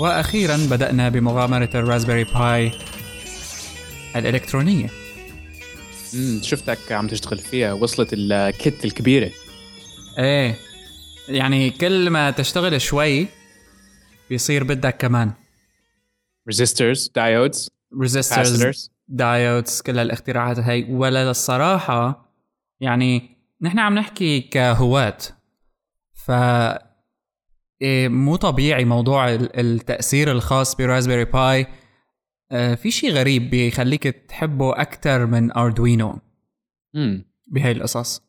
وأخيرا بدأنا بمغامرة ال Raspberry Pi الإلكترونية. امم شفتك عم تشتغل فيها وصلت ال kit الكبيرة. إيه يعني كل ما تشتغل شوي بيصير بدك كمان. resistors diodes resistors diodes كل هالاختراعات هاي. ولا الصراحة يعني نحن عم نحكي كهواة. ف إيه، مو طبيعي موضوع التأثير الخاص ب Raspberry Pi. آه، في شيء غريب بيخليك تحبه أكثر من Arduino. امم بهاي القصص.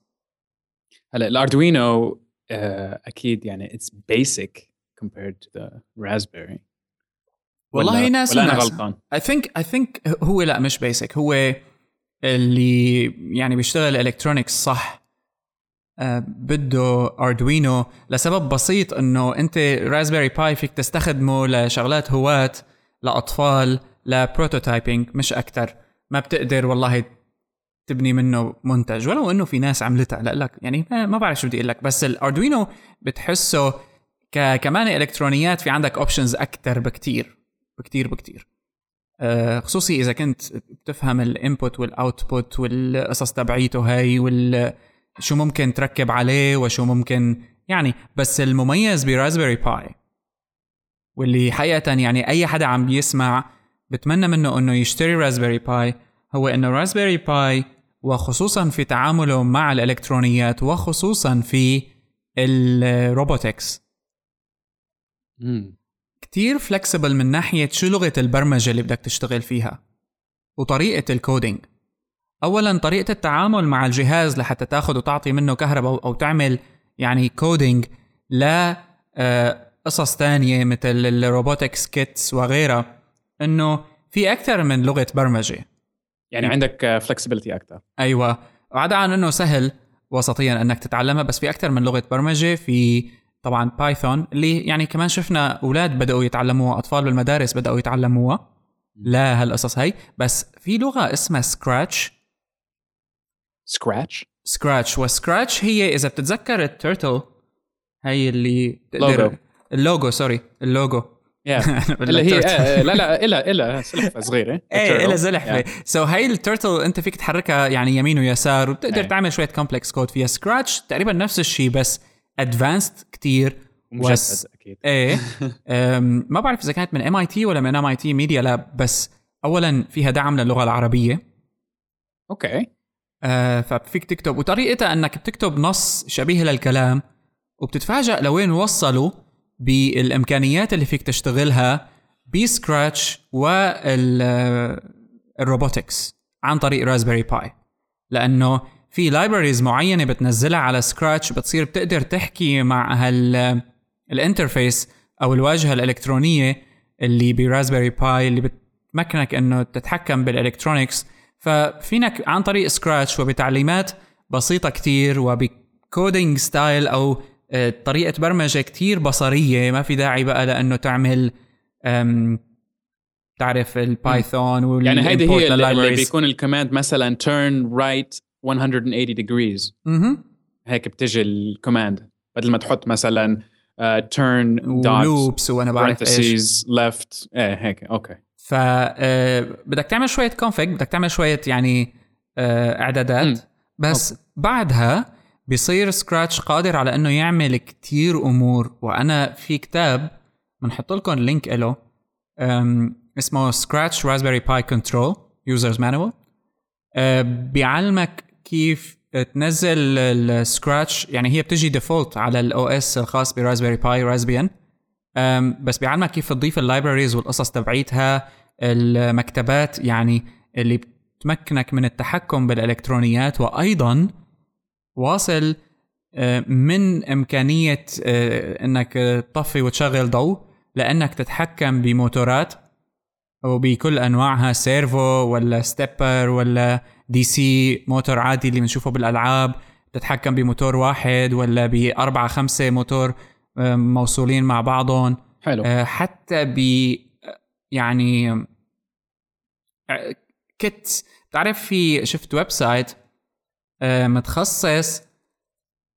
هلا ال Arduino آه، أكيد يعني it's basic compared to the raspberry. والله ناس ولا أنا غلطان. I think I think هو لا مش basic هو اللي يعني بيشتغل electronics صح. بده Arduino لسبب بسيط إنه أنت Raspberry Pi فيك تستخدمه لشغلات هواة لأطفال ل prototyping مش أكثر ما بتقدر والله تبني منه منتج ولو إنه في ناس عملتها. لأ لك يعني ما بعرف شو بدي أقول لك. بس ال Arduino بتحسه كمان إلكترونيات في عندك options أكثر بكتير. بكتير بكتير. آه، خصوصي إذا كنت بتفهم ال input وال output والقصص تبعيته هاي وال شو ممكن تركب عليه وشو ممكن يعني بس المميز ب Raspberry Pi واللي حقيقة يعني أي حدا عم بيسمع بتمنى منه إنه يشتري Raspberry Pi هو إنه Raspberry Pi وخصوصا في تعامله مع الإلكترونيات وخصوصا في ال robotics. كتير flexible من ناحية شو لغة البرمجة اللي بدك تشتغل فيها وطريقة ال coding. اولا طريقة التعامل مع الجهاز لحتى تأخذ وتعطي منه كهرباء أو تعمل يعني coding ل آه، قصص تانية مثل ال robotics kits وغيرها إنه في أكثر من لغة برمجة. يعني عندك flexibility أكثر. أيوه. وعدا عن إنه سهل وسطيا إنك تتعلمها بس في أكثر من لغة برمجة في طبعا Python اللي يعني كمان شفنا أولاد بدأوا يتعلموها أطفال بالمدارس بدأوا يتعلموها. لا هالقصص هي بس في لغة اسمها سكراتش سكراتش سكراتش وسكراتش هي اذا بتتذكر ال turtle هي اللي Logo ال Logo sorry ال Logo اللي هي آه لا لا إلها إلها سلحفة صغيرة. إيه إلها زلحفة. so so هي ال turtle أنت فيك تحركها يعني يمين ويسار وبتقدر yeah. تعمل شوية complex code فيها. Scratch تقريبا نفس الشيء بس advanced كثير ومجدد أكيد. إيه. ما بعرف إذا كانت من ام اي تي ولا من ام اي تي ميديا لاب بس اولا فيها دعم للغة العربية. okay آه ففيك تكتب. وطريقتها إنك بتكتب نص شبيه للكلام وبتتفاجأ لوين وصلوا بالإمكانيات اللي فيك تشتغلها ب Scratch وال robotics عن طريق Raspberry Pi لأنه في libraries معينة بتنزلها على Scratch بتصير بتقدر تحكي مع هال ال interface أو الواجهة الإلكترونية اللي ب Raspberry Pi اللي بتمكنك إنه تتحكم بال electronics ففينك عن طريق Scratch وبتعليمات بسيطة كتير وب coding style أو آه، طريقة برمجة كتير بصرية. ما في داعي بقى لأنه تعمل تعرف ال Python وال يعني هيدي هي اللي بيكون ال command مثلا turn right 180 degrees. هيك بتجي ال command بدل ما تحط مثلا uh, turn dot loops وأنا بعرف إيش. left. إيه هيك. okay. ف آه، بدك تعمل شوية config بدك تعمل شوية يعني آه، إعدادات. بس okay. بعدها بيصير Scratch قادر على إنه يعمل كتير أمور. وأنا في كتاب بنحط لكم link له اسمه Scratch Raspberry Pi control user's manual بيعلمك كيف تنزل ال Scratch يعني هي بتجي default على ال OS الخاص ب Raspberry Pi Raspbian بس بيعلمك كيف تضيف ال libraries والقصص تبعيتها المكتبات يعني اللي بتمكنك من التحكم بالإلكترونيات. وأيضا واصل من إمكانية إنك تطفي وتشغل ضوء لأنك تتحكم بموتورات وبكل أنواعها servo ولا stepper ولا DC motor عادي اللي بنشوفه بالألعاب. تتحكم بموتور واحد ولا بأربعة خمسة موتور. موصولين مع بعضهم. حلو. آه، حتى ب يعني آه، kit بتعرف في شفت website متخصص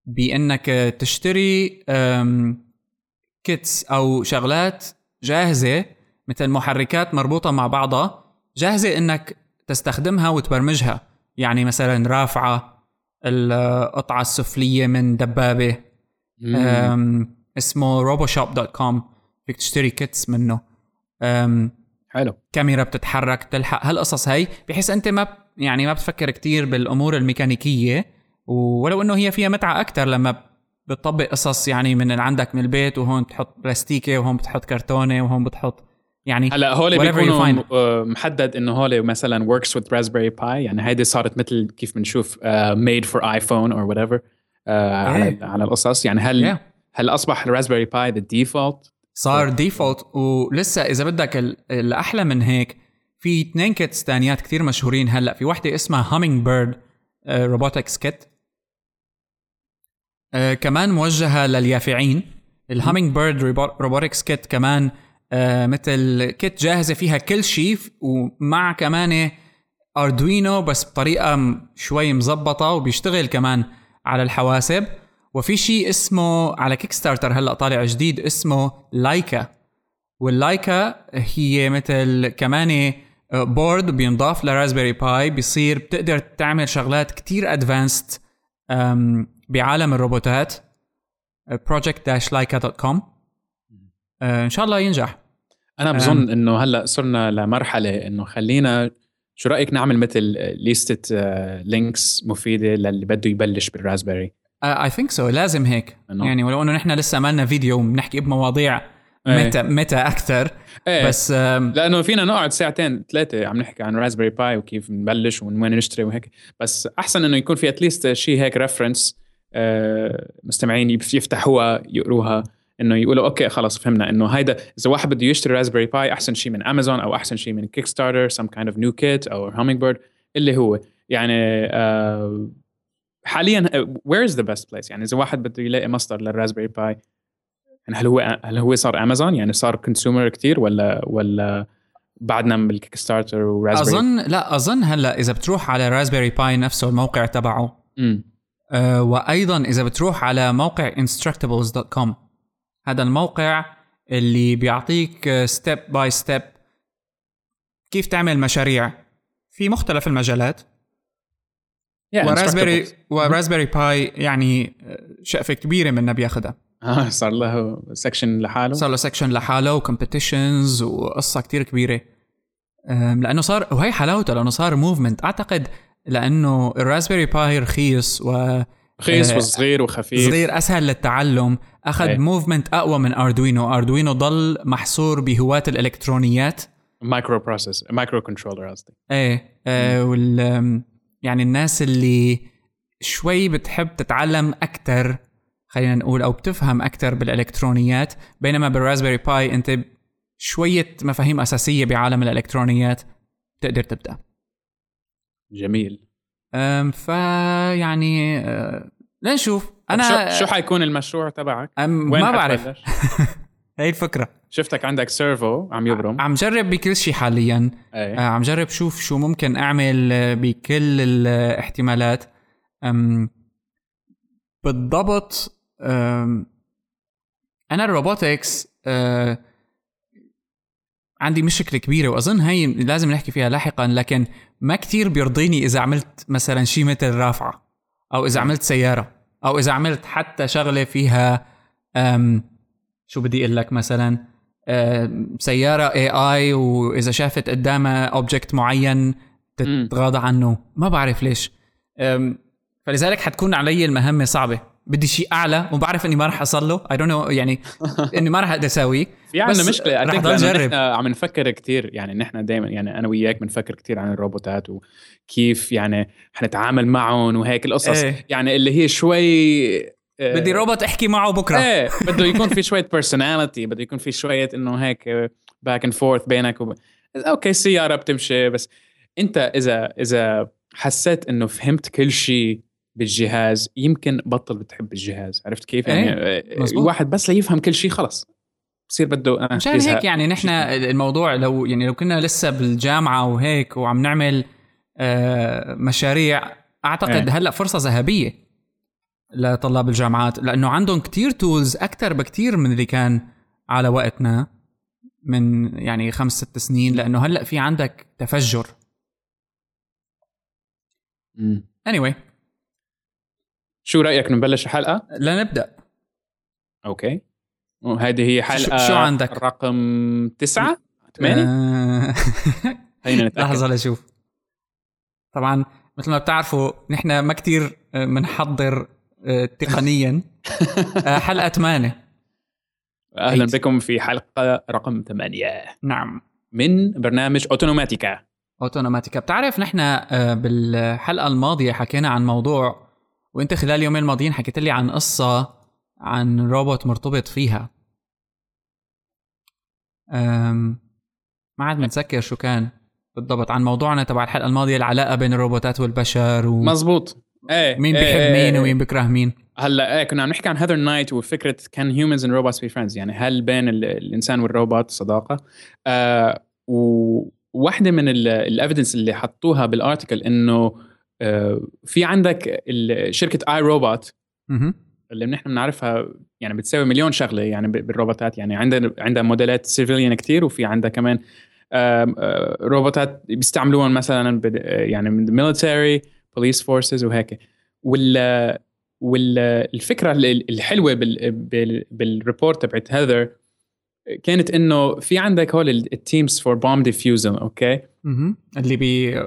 بأنك تشتري kits أو شغلات جاهزة مثل محركات مربوطة مع بعضها جاهزة إنك تستخدمها وتبرمجها. يعني مثلا رافعة القطعة السفلية من دبابة. اسمه RoboShop dot com فيك تشتري kits منه. حلو. كاميرا بتتحرك تلحق هالقصص هي بحيث أنت ما يعني ما بتفكر كتير بالأمور الميكانيكية ولو إنه هي فيها متعة أكثر لما بتطبق قصص يعني من عندك من البيت وهون بتحط بلاستيكة وهون بتحط كرتونة وهون بتحط يعني هلا هول بيكونوا آه، محدد إنه هول مثلا works with raspberry pi. يعني هيدي صارت مثل كيف بنشوف uh, made for iphone or whatever uh, على على القصص. يعني هل yeah. هل أصبح الراسبيري باي the default صار default ولسه إذا بدك الأحلى من هيك في اثنين kits ثانيات كثير مشهورين هلأ. في وحدة اسمها Hummingbird Robotics Kit كمان موجهة لليافعين. ال Hummingbird Robotics Kit كمان uh, مثل kit جاهزة فيها كل شيء ومع كمان Arduino بس بطريقة شوي مزبطة وبيشتغل كمان على الحواسب. وفي شيء اسمه على Kickstarter هلأ طالع جديد اسمه لايكا واللايكا هي مثل كمان board بينضاف ل Raspberry Pi بيصير بتقدر تعمل شغلات كتير advanced بعالم الروبوتات. project-laika.com إن شاء الله ينجح. أنا بظن إنه هلأ صرنا لمرحلة إنه خلينا شو رأيك نعمل مثل ليستة لينكس مفيدة للي بده يبلش بال Raspberry I think so لازم هيك. أنه. يعني ولو إنه نحن لسه ما لنا فيديو بنحكي بمواضيع متى متى أكثر إيه. بس لأنه فينا نقعد ساعتين ثلاثة عم نحكي عن Raspberry Pi وكيف نبلش ومن وين نشتري وهيك. بس أحسن إنه يكون في at least شيء هيك reference آه، مستمعين يفتحوها يقروها. إنه يقولوا okay خلص فهمنا إنه هيدا إذا واحد بده يشتري Raspberry Pi أحسن شيء من امازون أو أحسن شيء من Kickstarter some kind of new kit أو Hummingbird اللي هو. يعني آه حاليا where is the best place يعني إذا واحد بده يلاقي مصدر لل Raspberry Pi يعني هل هو هل هو صار امازون يعني صار consumer كثير ولا ولا بعدنا بال Kickstarter و Raspberry أظن لا أظن هلأ إذا بتروح على Raspberry Pi نفسه الموقع تبعه. آه وأيضا إذا بتروح على موقع instructables.com هذا الموقع اللي بيعطيك step by step كيف تعمل مشاريع في مختلف المجالات. Yeah, و Raspberry و Raspberry Pi يعني شقفة كبيرة منها بياخذها آه صار له section لحاله. صار له section لحاله و competitions وقصه كتير كبيرة. لأنه صار وهي حلاوته لأنه صار movement أعتقد لأنه ال Raspberry Pi رخيص و رخيص آه، وصغير وخفيف. صغير أسهل للتعلم. أخذ movement أقوى من Arduino Arduino ضل محصور بهواة الإلكترونيات. microprocess microcontroller قصدي. إيه آه وال يعني الناس اللي شوي بتحب تتعلم أكثر خلينا نقول أو بتفهم أكثر بالإلكترونيات بينما بال Raspberry Pi أنت شوية مفاهيم أساسية بعالم الإلكترونيات تقدر تبدأ. جميل. فيعني أه لنشوف. أنا شو, شو حيكون المشروع تبعك؟ ما بعرف. هي الفكرة. شفتك عندك servo عم يبرم. عم جرب بكل شيء حاليا. أي. آه، عم جرب شوف شو ممكن أعمل بكل الاحتمالات. أم بالضبط أم أنا الروبوتكس أه عندي مشكلة كبيرة وأظن هي لازم نحكي فيها لاحقا لكن ما كتير بيرضيني إذا عملت مثلا شيء مثل رافعة أو إذا عملت سيارة أو إذا عملت حتى شغلة فيها شو بدي أقول لك مثلا؟ آه، سيارة اي اي وإذا شافت قدامها object معين تتغاضى عنه. ما بعرف ليش. فلذلك حتكون علي المهمة صعبة. بدي شيء أعلى وبعرف إني ما راح أصل له. I don't know يعني إني ما راح أقدر أساويه. في عندنا مشكلة. رح نجرب. عم نفكر كثير يعني نحن دائما يعني أنا وياك بنفكر كثير عن الروبوتات وكيف يعني حنتعامل معهم وهيك القصص. إيه. يعني اللي هي شوي بدي روبوت أحكي معه بكرة. إيه بده يكون في شوية personality بده يكون في شوية إنه هيك back and forth بينك وب... okay السياره بتمشي بس أنت إذا إذا حسيت إنه فهمت كل شيء بالجهاز يمكن بطل بتحب الجهاز. عرفت كيف؟ يعني إيه. الواحد بس ليفهم كل شيء خلص. بصير بده آه مشان هيك يعني نحن الموضوع لو يعني لو كنا لسه بالجامعة وهيك وعم نعمل آه مشاريع أعتقد هلأ فرصة ذهبية. لطلاب الجامعات لأنه عندهم كتير tools أكثر بكتير من اللي كان على وقتنا من يعني خمس ست سنين لأنه هلأ في عندك تفجر. anyway. شو رأيك نبلش الحلقة؟ لنبدأ. أوكي. وهذه هي حلقة شو عندك؟ رقم تسعة؟ ثمانية؟ آه... لحظة لشوف طبعا مثل ما بتعرفوا نحن ما كتير بنحضر تقنيا. آه، حلقة ثمانية. أهلا بكم في حلقة رقم ثمانية. نعم. من برنامج أوتونوماتيكا. أوتونوماتيكا. بتعرف نحن آه، بالحلقة الماضية حكينا عن موضوع وأنت خلال اليومين الماضيين حكيت لي عن قصة عن روبوت مرتبط فيها. أم ما عاد متذكر شو كان بالضبط عن موضوعنا تبع الحلقة الماضية العلاقة بين الروبوتات والبشر و... مزبوط إيه مين بيحب إيه مين ومين بيكره مين؟ هلا إيه كنا عم نحكي عن Heather Knight وفكرة كان humans and robots be friends يعني هل بين الإنسان والروبوت صداقة؟ آه وواحده من ال evidence اللي حطوها بال article إنه آه في عندك شركة iRobot اللي نحن بنعرفها يعني بتساوي مليون شغلة يعني بالروبوتات يعني عندها عندها موديلات civilian كتير وفي عندها كمان آه روبوتات بيستعملوهم مثلا يعني من ال military police forces وهيك. وال والفكرة الحلوة بال بال report تبعت Heather كانت إنه في عندك هول ال teams for bomb defusion okay؟ اللي بي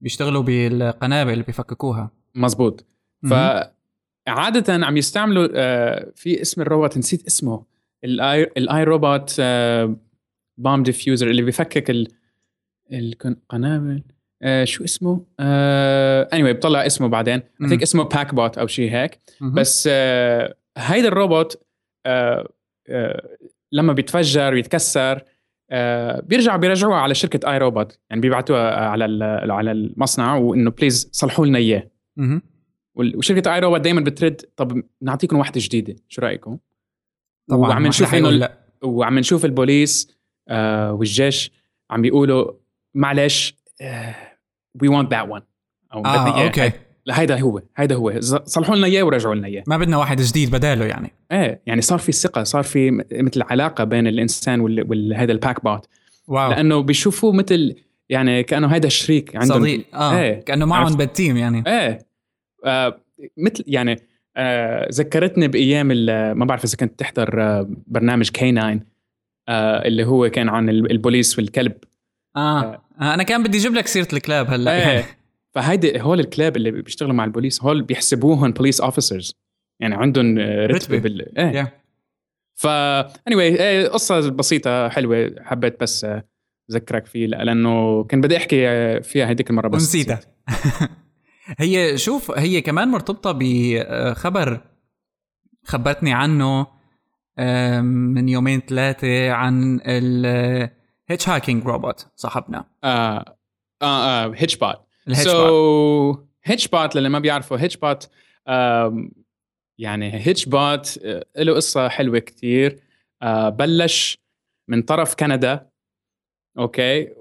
بيشتغلوا بالقنابل اللي بيفككوها. مزبوط. فعادة عم يستعملوا آه، في اسم الروبوت نسيت اسمه. ال i ال iRobot bomb defuser اللي بيفكك القنابل. آه شو اسمه؟ آه anyway بطلع اسمه بعدين. I think اسمه PackBot أو شيء هيك. بس آه هيدا الروبوت آه آه لما بيتفجر ويتكسر آه بيرجع بيرجعوها على شركة iRobot يعني بيبعتوها على على المصنع وإنه please صلحوا لنا إياه. وشركة iRobot دائما بترد طب نعطيكم واحدة جديدة شو رأيكم؟ طبعا وعم نشوف إنه وعم نشوف البوليس آه والجيش عم بيقولوا معلش آه we want that أو آه okay. هيدا هو هيدا هو. صلحوا لنا إياه ورجعوا لنا إياه. ما بدنا واحد جديد بداله يعني. إيه يعني صار في ثقة صار في مثل علاقة بين الإنسان وهذا ال PackBot wow. لأنه بيشوفوه مثل يعني كأنه هذا الشريك عندهم. صديق آه إيه. كأنه معهم بال team يعني. إيه. آه مثل يعني آه ذكرتني بأيام ما بعرف إذا كنت تحضر آه برنامج K9 آه اللي هو كان عن البوليس والكلب. آه. آه. أنا كان بدي أجيب لك سيرة الكلاب هلأ إيه يعني. فهيدي هول الكلاب اللي بيشتغلوا مع البوليس هول بيحسبوهم police officers يعني عندهم رتبة بال إيه yeah. ف اني إيه قصة بسيطة حلوة حبيت بس أذكرك فيه لأنه كان بدي أحكي فيها هذيك المرة بس نسيتها هي شوف هي كمان مرتبطة بخبر خبرتني عنه من يومين ثلاثة عن ال hitchhiking robot صاحبنا. آه آه آه hitchBOT so hitchBOT للي ما بيعرفوا hitchBOT يعني hitchBOT آه، له قصة حلوة كتير. uh, بلش من طرف كندا okay؟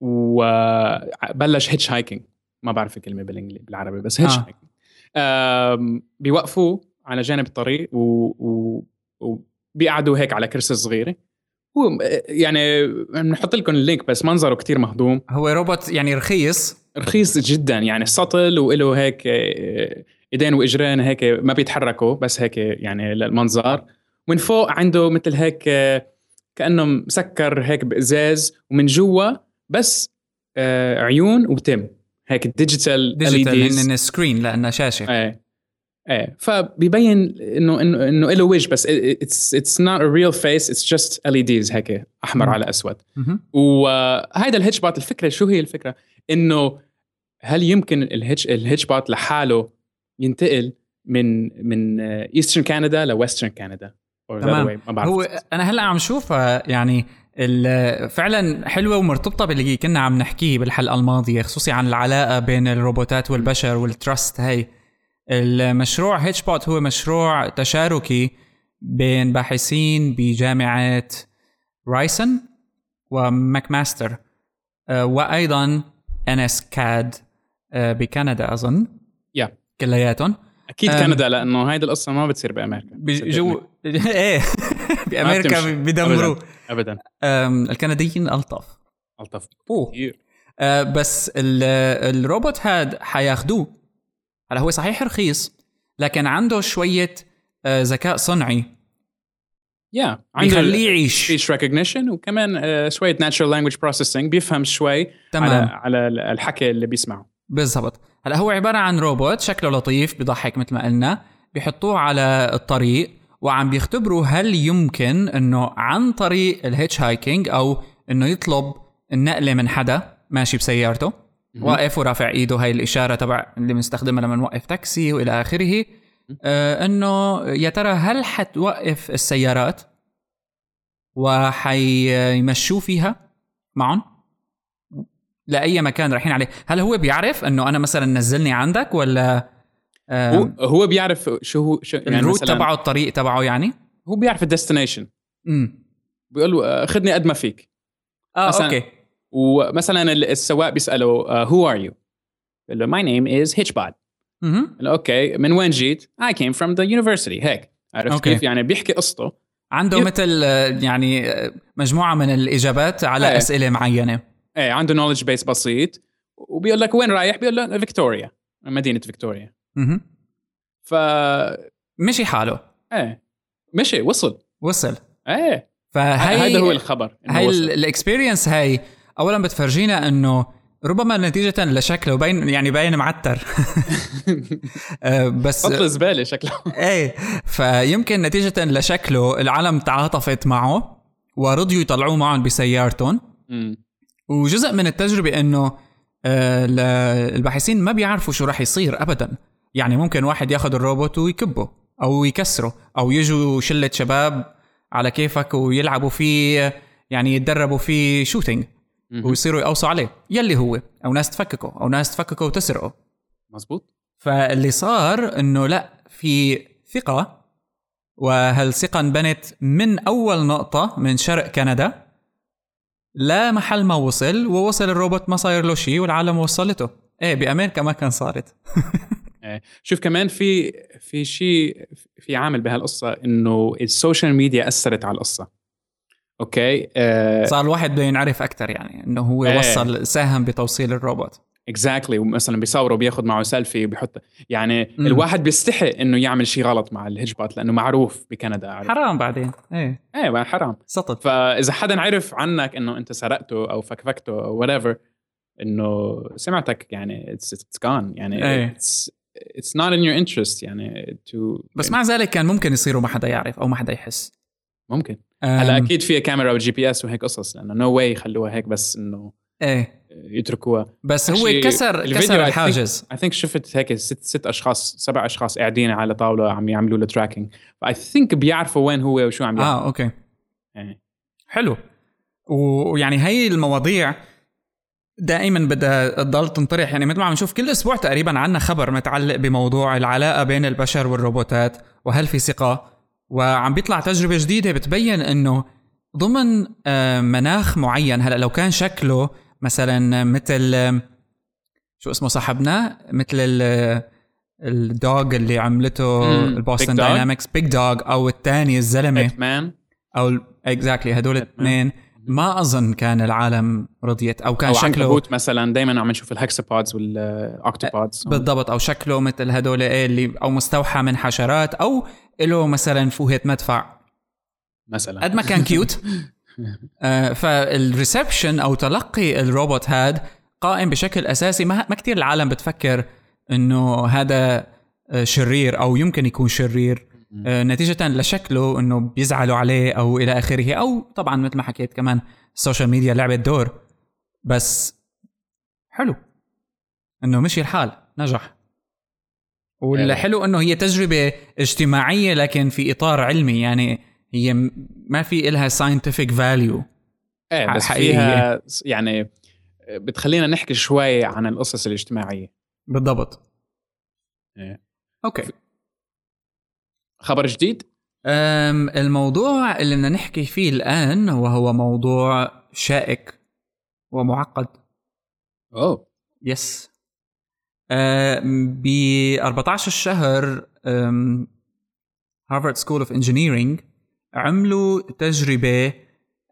وبلش hitchhiking ما بعرف الكلمة بالانجليزي بالعربي بس hitch آه. hiking بيوقفوه على جانب الطريق و, و... وبيقعدوا هيك على كرسي صغيرة. هو يعني بنحط لكم ال link بس منظره كتير مهضوم. هو روبوت يعني رخيص. رخيص جدا يعني سطل وله هيك آه، إيدين وإجرين هيك ما بيتحركوا بس هيك يعني للمنظر. من فوق عنده مثل هيك آه، كأنه مسكر هيك بإزاز ومن جوا بس آه، عيون وتم. هيك digital digital screen لأنه شاشة. إيه. إيه. فبيبين انه انه إنه له وجه بس it's it's not a real face it's just LEDs هيك أحمر على أسود. وهذا ال hitchBOT الفكرة شو هي الفكرة؟ إنه هل يمكن ال hitch ال hitchBOT لحاله ينتقل من من eastern كندا ل western كندا تمام. هو أنا هلأ عم شوفها يعني فعلا حلوة ومرتبطة باللي كنا عم نحكيه بالحلقة الماضية خصوصي عن العلاقة بين الروبوتات والبشر وال trust هي المشروع hitchBOT هو مشروع تشاركي بين باحثين بجامعة رايرسون وماكماستر آه، وأيضا NSCAD بكندا أظن. يا كلياتهم. أكيد كندا لأنه هيدي القصة ما بتصير بأمريكا. بجو إيه. بأمريكا بيدمروا. ابدا, أبداً. الكنديين ألطف. ألطف أوه. أه بس الروبوت هاد حياخدوه. هلا هو صحيح رخيص لكن عنده شوية آه، ذكاء صنعي. يا عنده بيخليه يعيش. speech recognition وكمان uh, شوية natural language processing بيفهم شوي تمام. على على الحكي اللي بيسمعه. بالضبط. هلا هو عبارة عن روبوت شكله لطيف بضحك مثل ما قلنا بيحطوه على الطريق وعم بيختبروا هل يمكن إنه عن طريق ال hitchhiking أو إنه يطلب النقلة من حدا. ماشي بسيارته. واقف ورافع ايده هاي الإشارة تبع اللي بنستخدمها لما نوقف تاكسي وإلى آخره. آه إنه يا ترى هل حتوقف السيارات وحيمشوه فيها معهم لأي مكان رايحين عليه. هل هو بيعرف إنه أنا مثلا نزلني عندك ولا هو هو بيعرف شو هو شو يعني ال route تبعه الطريق تبعه يعني؟ هو بيعرف ال destination. امم بيقول له خذني قد ما فيك. آه okay. ومثلا السواق بيسأله who are you بيقول له my name is hitchBOT okay من وين جيت؟ I came from the university. هيك عرفت. كيف؟ يعني بيحكي قصته. عنده يب... مثل يعني مجموعة من الإجابات على إيه. أسئلة معينة. إيه عنده knowledge base بسيط. وبيقول لك وين رايح؟ بيقول له فيكتوريا مدينة فيكتوريا أها ف مشي حاله. إيه مشي وصل. وصل. إيه. فهي هذا هو الخبر هاي ال experience هاي اولا بتفرجينا إنه ربما نتيجة لشكله باين يعني باين معتر. آه، بس بطل زبالة شكله. إيه فيمكن نتيجة لشكله العالم تعاطفت معه ورضيوا يطلعوه معهم بسيارتهم. وجزء من التجربة إنه آه، الباحثين ما بيعرفوا شو راح يصير ابدا. يعني ممكن واحد ياخذ الروبوت ويكبه أو يكسره أو يجوا شلة شباب على كيفك ويلعبوا فيه يعني يتدربوا فيه شوتينج ويصيروا يقوصوا عليه. يلي هو. أو ناس تفككه. أو ناس تفككه وتسرقه. مزبوط فاللي صار إنه لا في ثقة. وهالثقه انبنت من أول نقطة من شرق كندا؟ لا محل ما وصل. ووصل الروبوت ما صاير له شيء والعالم وصلته. إيه بأمريكا ما كان صارت. إيه. شوف كمان في في شيء في عامل بهالقصة إنه ال social media أثرت على القصة. okay آه صار الواحد بده ينعرف أكثر يعني إنه هو إيه. وصل ساهم بتوصيل الروبوت exactly. ومثلا بيصوره بياخذ معه سيلفي وبيحط يعني م. الواحد بيستحي إنه يعمل شيء غلط مع الهجبات لأنه معروف بكندا عارف. حرام بعدين إيه إيه حرام سطط فإذا حدا عرف عنك إنه أنت سرقته أو فكفكته أو whatever إنه سمعتك يعني it's it's gone يعني إيه. it's it's not in your interest يعني too بس مع ذلك كان ممكن يصيروا ما حدا يعرف أو ما حدا يحس ممكن هلا أكيد فيها كاميرا وجي بي اس وهيك قصص لأنه نو واي يخلوها هيك بس إنه إيه. يتركوها. بس هو كسر كسر الحاجز. I think شفت هيك ست ست أشخاص سبع أشخاص قاعدين على طاولة عم يعملوا له tracking ف I think بيعرفوا وين هو وشو عم يعمل. آه okay. إيه. حلو. ويعني هي المواضيع دائما بدها تضل تنطرح. يعني مثل ما عم نشوف كل أسبوع تقريبا عنا خبر متعلق بموضوع العلاقة بين البشر والروبوتات وهل في ثقة؟ وعم بيطلع تجربة جديدة بتبين إنه ضمن آه، مناخ معين هلأ لو كان شكله مثلا مثل شو اسمه صاحبنا؟ مثل ال dog اللي عملته ال Boston Dynamics Big Dog أو الثاني الزلمة. أو exactly هدول الاثنين ما أظن كان العالم رضيت أو كان أو شكله مثلا دائما عم نشوف ال hexapods وال octopods بالضبط أو شكله مثل هدول إيه اللي أو مستوحى من حشرات أو له مثلا فوهة مدفع. مثلا. قد ما كان cute آه فال reception أو تلقي الروبوت هاد قائم بشكل أساسي. ما, ما كثير العالم بتفكر إنه هذا آه، شرير أو يمكن يكون شرير. آه نتيجة لشكله إنه بيزعلوا عليه أو إلى آخره أو طبعا مثل ما حكيت كمان ال social media لعبت دور. بس حلو. إنه مشي الحال نجح. والحلو إنه هي تجربة اجتماعية لكن في إطار علمي يعني هي ما في إلها scientific value إيه بس فيها يعني بتخلينا نحكي شوي عن القصص الاجتماعية. بالضبط. إيه. okay. خبر جديد؟ الموضوع اللي بدنا نحكي فيه الآن وهو موضوع شائك ومعقد. أوه. yes ب 14 الشهر Harvard School of Engineering عملوا تجربة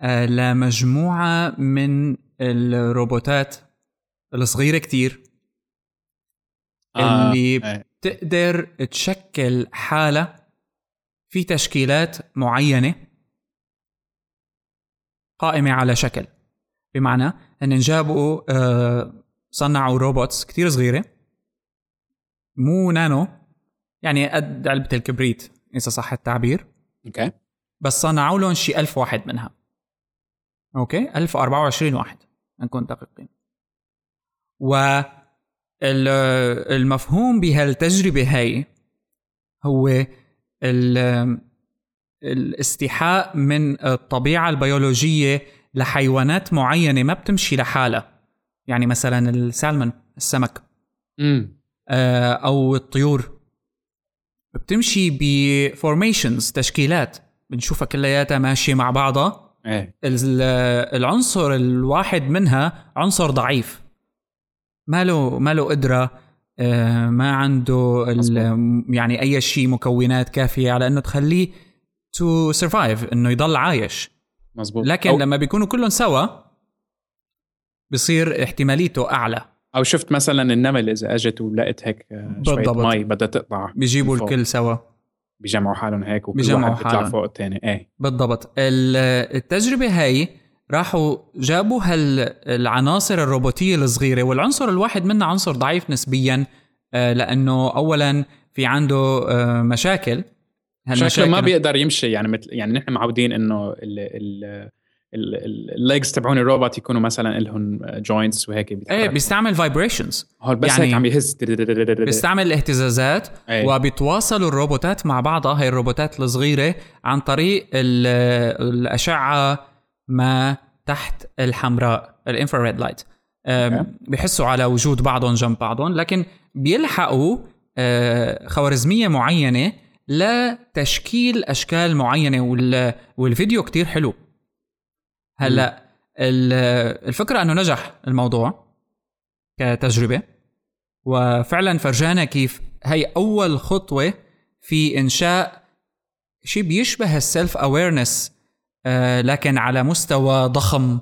آه، لمجموعة من الروبوتات الصغيرة كتير آه. اللي آه. بتقدر تشكل حالة في تشكيلات معينة قائمة على شكل بمعنى إن جابوا آه، صنعوا robots كتير صغيرة مو نانو. يعني قد علبة الكبريت إذا صح التعبير. okay. بس صنعوا لهم شي ألف واحد منها. okay؟ 1024 واحد. نكون دقيقين. و المفهوم بهالتجربة هاي هو الاستيحاء من الطبيعة البيولوجية لحيوانات معينة ما بتمشي لحالها. يعني مثلا السالمون السمك. امم أو الطيور. بتمشي ب formations تشكيلات. بنشوفها كلياتها ماشية مع بعضها. إيه. العنصر الواحد منها عنصر ضعيف. ما له ما له قدرة آه، ما عنده يعني أي شيء مكونات كافية على إنه تخليه to survive إنه يضل عايش. مزبوط لكن أو لما بيكونوا كلهم سوا بصير احتماليته أعلى. أو شفت مثلا النمل إذا أجت ولقت هيك شوية مي بدها تقطع بيجيبوا الكل سوا. بيجمعوا حالهم هيك وكل واحد بيطلع فوق الثاني إيه. بالضبط. التجربة هاي راحوا جابوا هالعناصر الروبوتية الصغيرة والعنصر الواحد منها عنصر ضعيف نسبيا آه، لأنه اولا في عنده آه، مشاكل. شكله ما بيقدر يمشي. يعني مثل يعني نحن معودين إنه ال ال ال legs تبعون الروبوت يكونوا مثلا لهم joints وهيك إيه بيستعمل vibrations بس يعني هيك عم يهز. بيستعمل اهتزازات إيه. وبيتواصلوا الروبوتات مع بعضها هاي الروبوتات الصغيرة عن طريق الأشعة ما تحت الحمراء ال infrared light بيحسوا على وجود بعضهم جنب بعضهم لكن بيلحقوا آه، خوارزمية معينة لتشكيل أشكال معينة والفيديو كتير حلو. هلا الفكرة إنه نجح الموضوع كتجربة وفعلا فرجانا كيف هي أول خطوة في إنشاء شيء بيشبه السيلف اويرنس آه، لكن على مستوى ضخم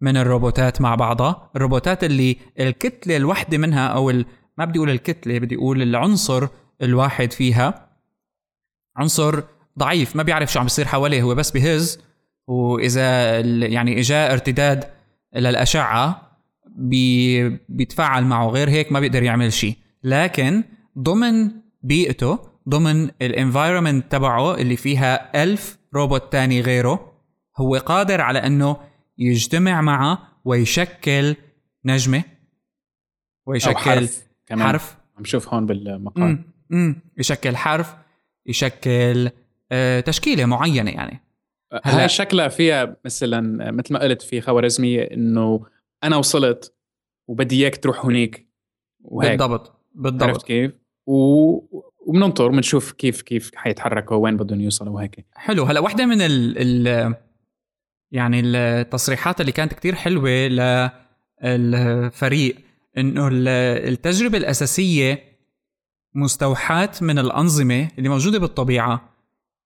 من الروبوتات مع بعضها. الروبوتات اللي الكتلة الواحدة منها أو ما بدي أقول الكتلة بدي أقول العنصر الواحد فيها. عنصر ضعيف ما بيعرف شو عم بيصير حواليه هو بس بهز وإذا يعني إجا ارتداد للأشعة بي بيتفاعل معه. غير هيك ما بيقدر يعمل شيء. لكن ضمن بيئته ضمن ال environment تبعه اللي فيها ألف روبوت تاني غيره هو قادر على إنه يجتمع معه ويشكل نجمة ويشكل حرف, كمان. حرف. عم شوف هون بالمقال. امم يشكل حرف يشكل آه تشكيلة معينة يعني. هلا شكلها فيها مثلا مثل ما قلت في خوارزمية إنه أنا وصلت وبدي إياك تروح هنيك وهيك. بالضبط بالضبط. عرفت كيف؟ و... وبننطر بنشوف كيف كيف حيتحركوا وين بدهم يوصلوا وهيك. حلو. هلا واحدة من ال... ال... يعني التصريحات اللي كانت كتير حلوة للفريق إنه التجربة الأساسية مستوحاة من الأنظمة اللي موجودة بالطبيعة.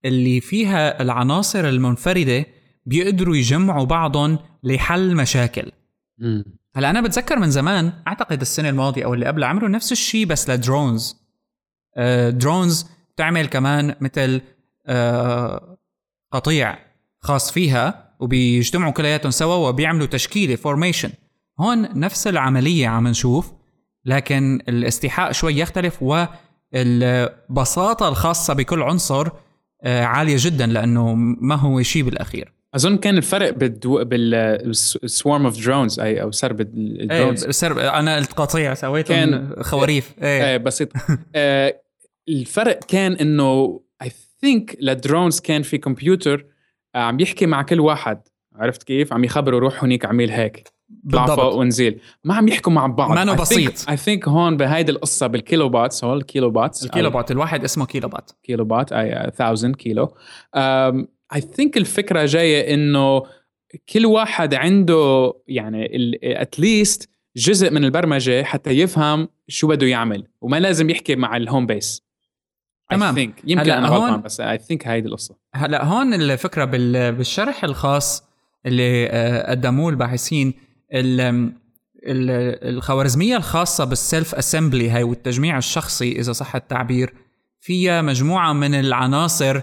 اللي فيها العناصر المنفردة بيقدروا يجمعوا بعضهم لحل مشاكل. هلا أنا بتذكر من زمان أعتقد السنة الماضية أو اللي قبلها عملوا نفس الشيء بس لدرونز. drones بتعمل كمان مثل آه، قطيع خاص فيها وبيجتمعوا كلياتهم سوا وبيعملوا تشكيلة formation هون نفس العملية عم نشوف لكن الاستيحاء شوي يختلف والبساطة الخاصة بكل عنصر آه، عالية جدا لأنه ما هو شيء بالأخير. أظن كان الفرق بالدو... بال swarm of drones أي أو سرب ال drones إيه سرب أنا القطيع سويت كان خواريف. إيه, إيه. بسيط. آه الفرق كان إنه I think لل drones كان في كمبيوتر عم يحكي مع كل واحد. عرفت كيف؟ عم يخبره روح هنيك اعمل هيك. بالضبط. ونزيل. ما عم يحكوا مع بعض. ما بسيط. I think هون بهيدي القصة بال Kilobots هو ال Kilobots ال Kilobot الواحد اسمه Kilobot Kilobot اي 1000 kilo I think الفكرة جاية إنه كل واحد عنده يعني at least جزء من البرمجة حتى يفهم شو بده يعمل وما لازم يحكي مع الهوم بيس تمام. think. يمكن أنا غلطان بس I think هيدي القصة. هلأ هون الفكرة بالشرح الخاص اللي آه، قدموه الباحثين الخوارزمية الخاصة بال self assembly هاي والتجميع الشخصي إذا صح التعبير فيها مجموعة من العناصر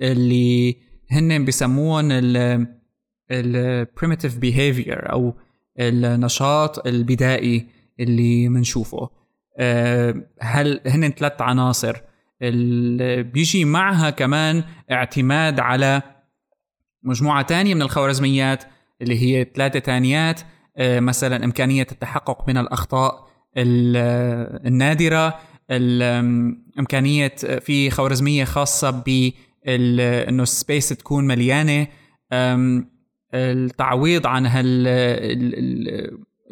اللي هن بسموهم ال primitive behavior أو النشاط البدائي اللي بنشوفه آه، هل هن ثلاث عناصر. بيجي معها كمان اعتماد على مجموعة تانية من الخوارزميات اللي هي ثلاثة تانيات. مثلا إمكانية التحقق من الأخطاء النادرة إمكانية في خوارزمية خاصة ب إنه ال space تكون مليانة. التعويض عن هال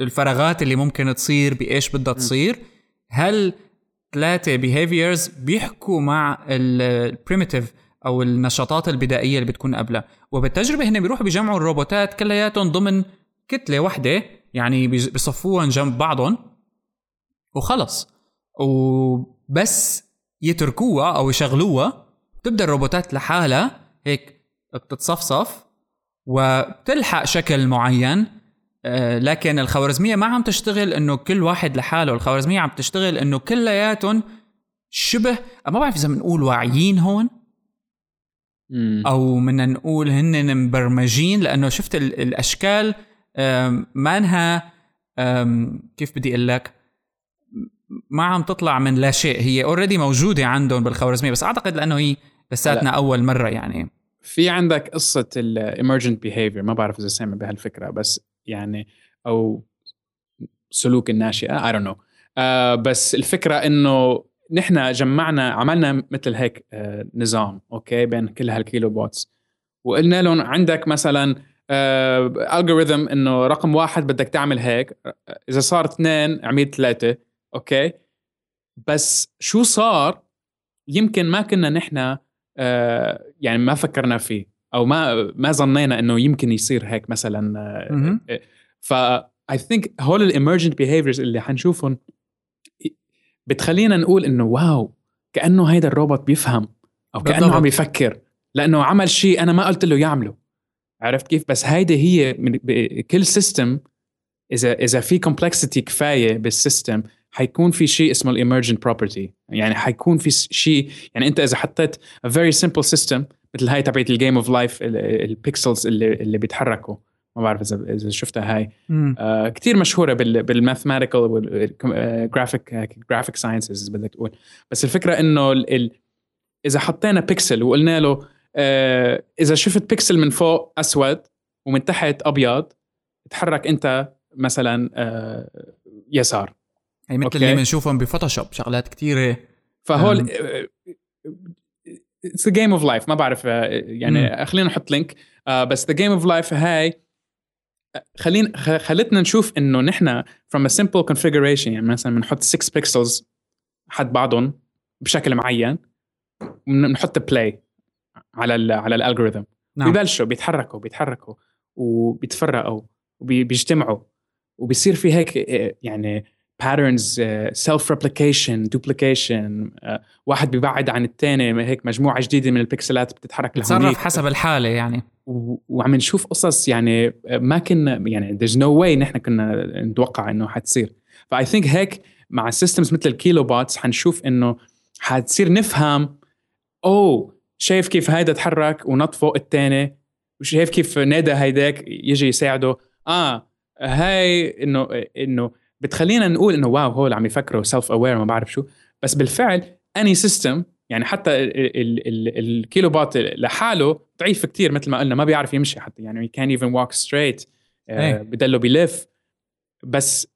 الفراغات اللي ممكن تصير بإيش بدها تصير. هل ثلاثة behaviors بيحكوا مع ال primitive أو النشاطات البدائية اللي بتكون قبلها؟ وبالتجربة هن بيروحوا بيجمعوا الروبوتات كلياتهم ضمن كتلة واحدة يعني بيصفوهم جنب بعضهم وخلص. وبس يتركوها أو يشغلوها. تبدا الروبوتات لحالها هيك بتتصفصف وبتلحق شكل معين. آه، لكن الخوارزمية ما عم تشتغل إنه كل واحد لحاله. الخوارزمية عم تشتغل إنه كلياتهم شبه ما بعرف إذا بنقول واعيين هون. أو بدنا نقول هن مبرمجين لأنه شفت الأشكال مانها كيف بدي أقول لك؟ ما عم تطلع من لا شيء. هي already موجودة عندهم بالخوارزمية بس أعتقد لأنه هي لساتنا أول مرة يعني. في عندك قصة ال emergent behavior ما بعرف إذا سامع بهالفكرة بس يعني أو سلوك الناشئة I don't know بس الفكرة إنه نحن جمعنا عملنا مثل هيك uh, نظام okay بين كل هال Kilobots. وقلنا لهم عندك مثلا algorithm uh, إنه رقم واحد بدك تعمل هيك. إذا صار اثنين اعمل ثلاثة. okay؟ بس شو صار؟ يمكن ما كنا نحن آه، يعني ما فكرنا فيه أو ما ما ظنينا إنه يمكن يصير هيك مثلا آه، ف I think هول ال emergent behaviors اللي حنشوفهم بتخلينا نقول إنه wow كأنه هيدا الروبوت بيفهم أو كأنه. عم يفكر لأنه عمل شيء أنا ما قلت له يعمله. عرفت كيف؟ بس هيدي هي من كل system إذا إذا في complexity كفاية بال system حيكون في شيء اسمه ال emergent property يعني حيكون في شيء يعني أنت إذا حطيت very simple system مثل هاي تبعت ال Game of Life ال pixels اللي اللي بيتحركوا. ما بعرف إذا إذا شفتها هاي. آه كثير مشهورة بال mathematical وال graphic graphic sciences بدك تقول. بس الفكرة إنه ال إذا حطينا بيكسل وقلنا له إذا شفت بيكسل من فوق أسود ومن تحت أبيض تحرك أنت مثلا آه يسار. هي مثل اللي بنشوفهم بفوتوشوب شغلات كثيره فهول it's the Game of Life ما بعرف آه، يعني خلينا نحط link بس the Game of Life هاي خلينا خلتنا نشوف إنه نحن from a simple configuration يعني مثلا بنحط 6 pixels حد بعضهم بشكل معين بنحط play على ال على ال algorithm نعم. ببلشوا بيتحركوا بيتحركوا وبيتفرقوا وبيجتمعوا وبيصير في هيك آه، يعني patterns self replication duplication واحد بيبعد عن الثاني هيك مجموعة جديدة من البكسلات بتتحرك بتصرف حسب الحالة يعني. وعم نشوف قصص يعني آه، ما كنا يعني there's no way نحن كنا نتوقع إنه حتصير. ف I think هيك مع systems مثل ال Kilobots حنشوف إنه حتصير نفهم oh شايف كيف هيدا تحرك ونط فوق الثاني وشايف كيف نادى هيداك يجي يساعده. آه هاي إنه إنه بتخلينا نقول إنه wow هول عم يفكروا self aware ما بعرف شو. بس بالفعل any system يعني حتى ال Kilobot لحاله ضعيف كتير مثل ما قلنا ما بيعرف يمشي حتى يعني كان even walk straight بدله بيلف. بس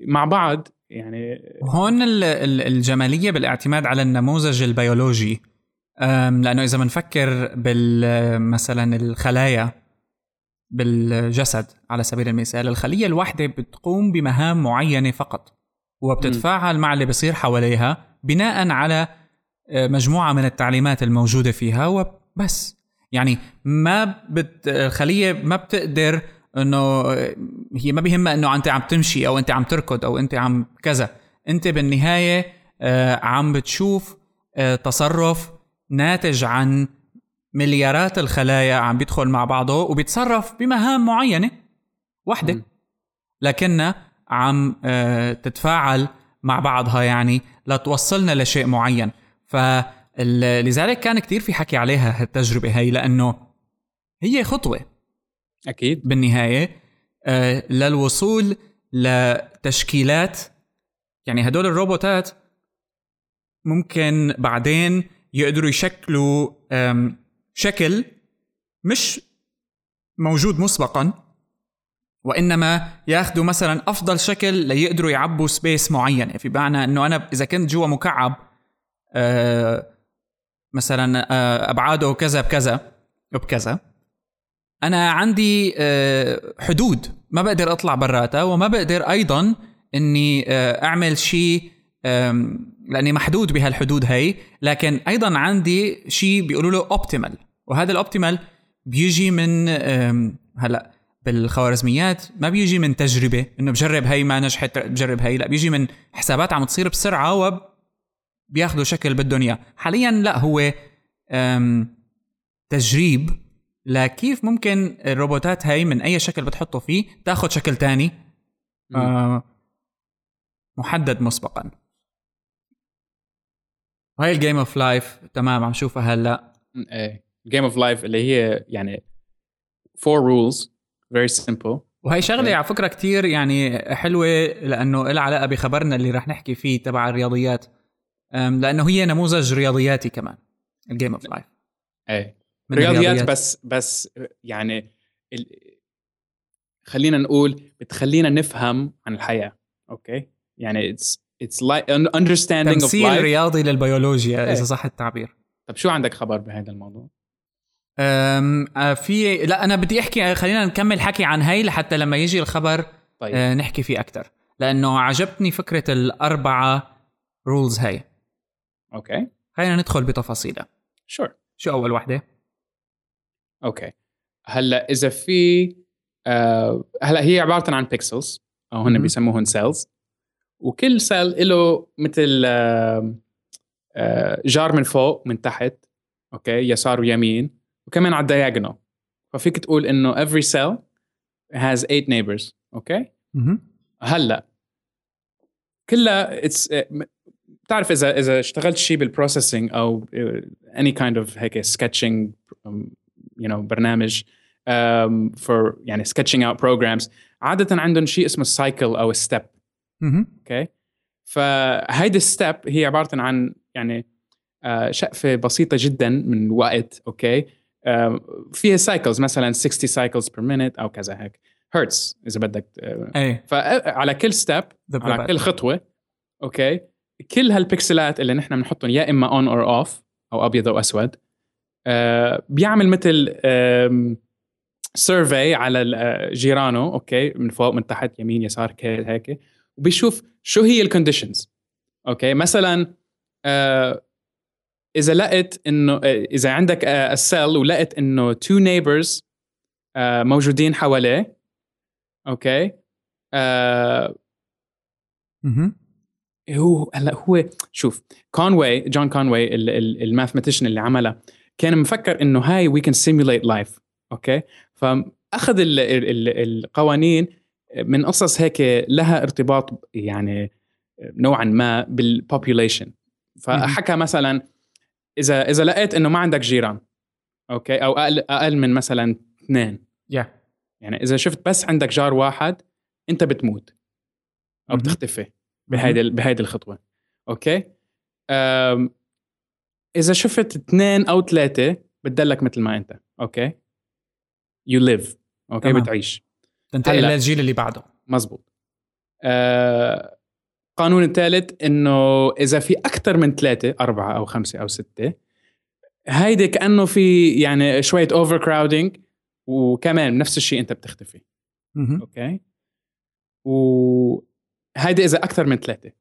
مع بعض يعني هون الجمالية بالاعتماد على النموذج البيولوجي. لأنه إذا بنفكر مثلا الخلايا بالجسد على سبيل المثال الخلية الواحدة بتقوم بمهام معينة فقط وبتتفاعل مع اللي بصير حواليها بناء على آه، مجموعة من التعليمات الموجودة فيها وبس. يعني ما بت... الخلية ما بتقدر إنه هي ما بيهمها إنه أنت عم تمشي أو أنت عم تركض أو أنت عم كذا. أنت بالنهاية آه، عم بتشوف آه، تصرف ناتج عن مليارات الخلايا عم بيدخل مع بعضه وبيتصرف بمهام معينة وحدة. لكنها عم آه، تتفاعل مع بعضها يعني لتوصلنا لشيء معين. فلذلك كان كتير في حكي عليها هالتجربة هي لأنه هي خطوة. أكيد. بالنهاية آه، للوصول لتشكيلات يعني هدول الروبوتات ممكن بعدين يقدروا يشكلوا شكل مش موجود مسبقا وإنما ياخذوا مثلا أفضل شكل ليقدروا يعبوا سبيس معينه في معنى إنه أنا إذا كنت جوا مكعب آه مثلا آه أبعاده كذا بكذا وبكذا أنا عندي آه حدود. ما بقدر أطلع براتها وما بقدر أيضا إني أعمل شيء لأني محدود بهالحدود هي لكن أيضا عندي شيء بيقولوا له optimal وهذا ال optimal بيجي من هلأ بالخوارزميات ما بيجي من تجربة إنه بجرب هي ما نجحت بجرب هي لأ بيجي من حسابات عم تصير بسرعة و بياخذوا شكل بدهم اياه حاليا لأ هو تجريب لكيف ممكن الروبوتات هاي من أي شكل بتحطه فيه تاخذ شكل تاني. آه محدد مسبقا. وهي ال Game of Life تمام عم شوفها هلأ. إيه. Game of Life اللي هي يعني four rules very simple وهي شغلة okay. على فكرة كتير يعني حلوة لأنه لها علاقة بخبرنا اللي رح نحكي فيه تبع الرياضيات. لأنه هي نموذج رياضياتي كمان الجيم اوف لايف إيه. رياضيات. بس بس يعني ال... خلينا نقول بتخلينا نفهم عن الحياة أوكي؟ يعني it's it's like understanding of تمثيل رياضي للبيولوجيا إيه. اذا صح التعبير. طب شو عندك خبر بهذا الموضوع؟ um آه، في لا أنا بدي أحكي خلينا نكمل حكي عن هي لحتى لما يجي الخبر طيب. أه نحكي فيه أكثر لأنه عجبتني فكرة الأربعة rules هي okay. خلينا ندخل بتفاصيلها. sure sure. شو أول وحدة؟ okay. هلأ إذا في آه هلأ هي عبارة عن pixels أو هن بيسموهن cells وكل cell له مثل آه آه جار من فوق من تحت okay؟ يسار ويمين وكمان على ال diagonal. ففيك تقول إنه every cell has eight neighbors okay؟ هلأ كلها it's بتعرف إذا إذا اشتغلت شيء بال processing أو any kind of هيك um, you know برنامج um, for يعني sketching out programs عادة عندهم شيء اسمه ال cycle أو step أوكي؟ فهيدي الستيب هي عبارة عن يعني uh, شقفة بسيطة جدا من وقت okay؟ فيها cycles مثلا 60 cycles per minute أو كذا هيك. هرتز إذا بدك اي فعلى كل step على كل خطوة okay؟ كل هالبكسلات اللي نحن بنحطهم يا إما on or off أو أبيض أو أسود آه بيعمل مثل survey على جيرانه okay؟ من فوق من تحت يمين يسار هيك. وبيشوف شو هي ال conditions okay؟ مثلا آه إذا لقيت إنه إذا عندك ال cell ولقيت إنه two neighbors موجودين حواليه okay؟ أها هو هلا هو شوف Conway John Conway ال mathematician اللي عملها كان مفكر إنه هاي we can simulate life okay؟ فأخذ ال ال القوانين من قصص هيك لها ارتباط يعني نوعا ما بال population فحكى مثلا إذا إذا لقيت إنه ما عندك جيران okay أو أقل أقل من مثلا اثنين. Yeah. يعني إذا شفت بس عندك جار واحد أنت بتموت أو بتختفي بهيدي بهيدي الخطوة. okay؟ إذا شفت اثنين أو ثلاثة بتدلك مثل ما أنت. okay؟ you live okay؟ تمام. بتعيش. تنتقل للجيل اللي بعده. مزبوط. أه القانون الثالث إنه إذا في أكثر من ثلاثة أربعة أو خمسة أو ستة هيدي كأنه في يعني شوية overcrowding وكمان نفس الشيء أنت بتختفي. أوكي؟ وهيدي إذا أكثر من ثلاثة.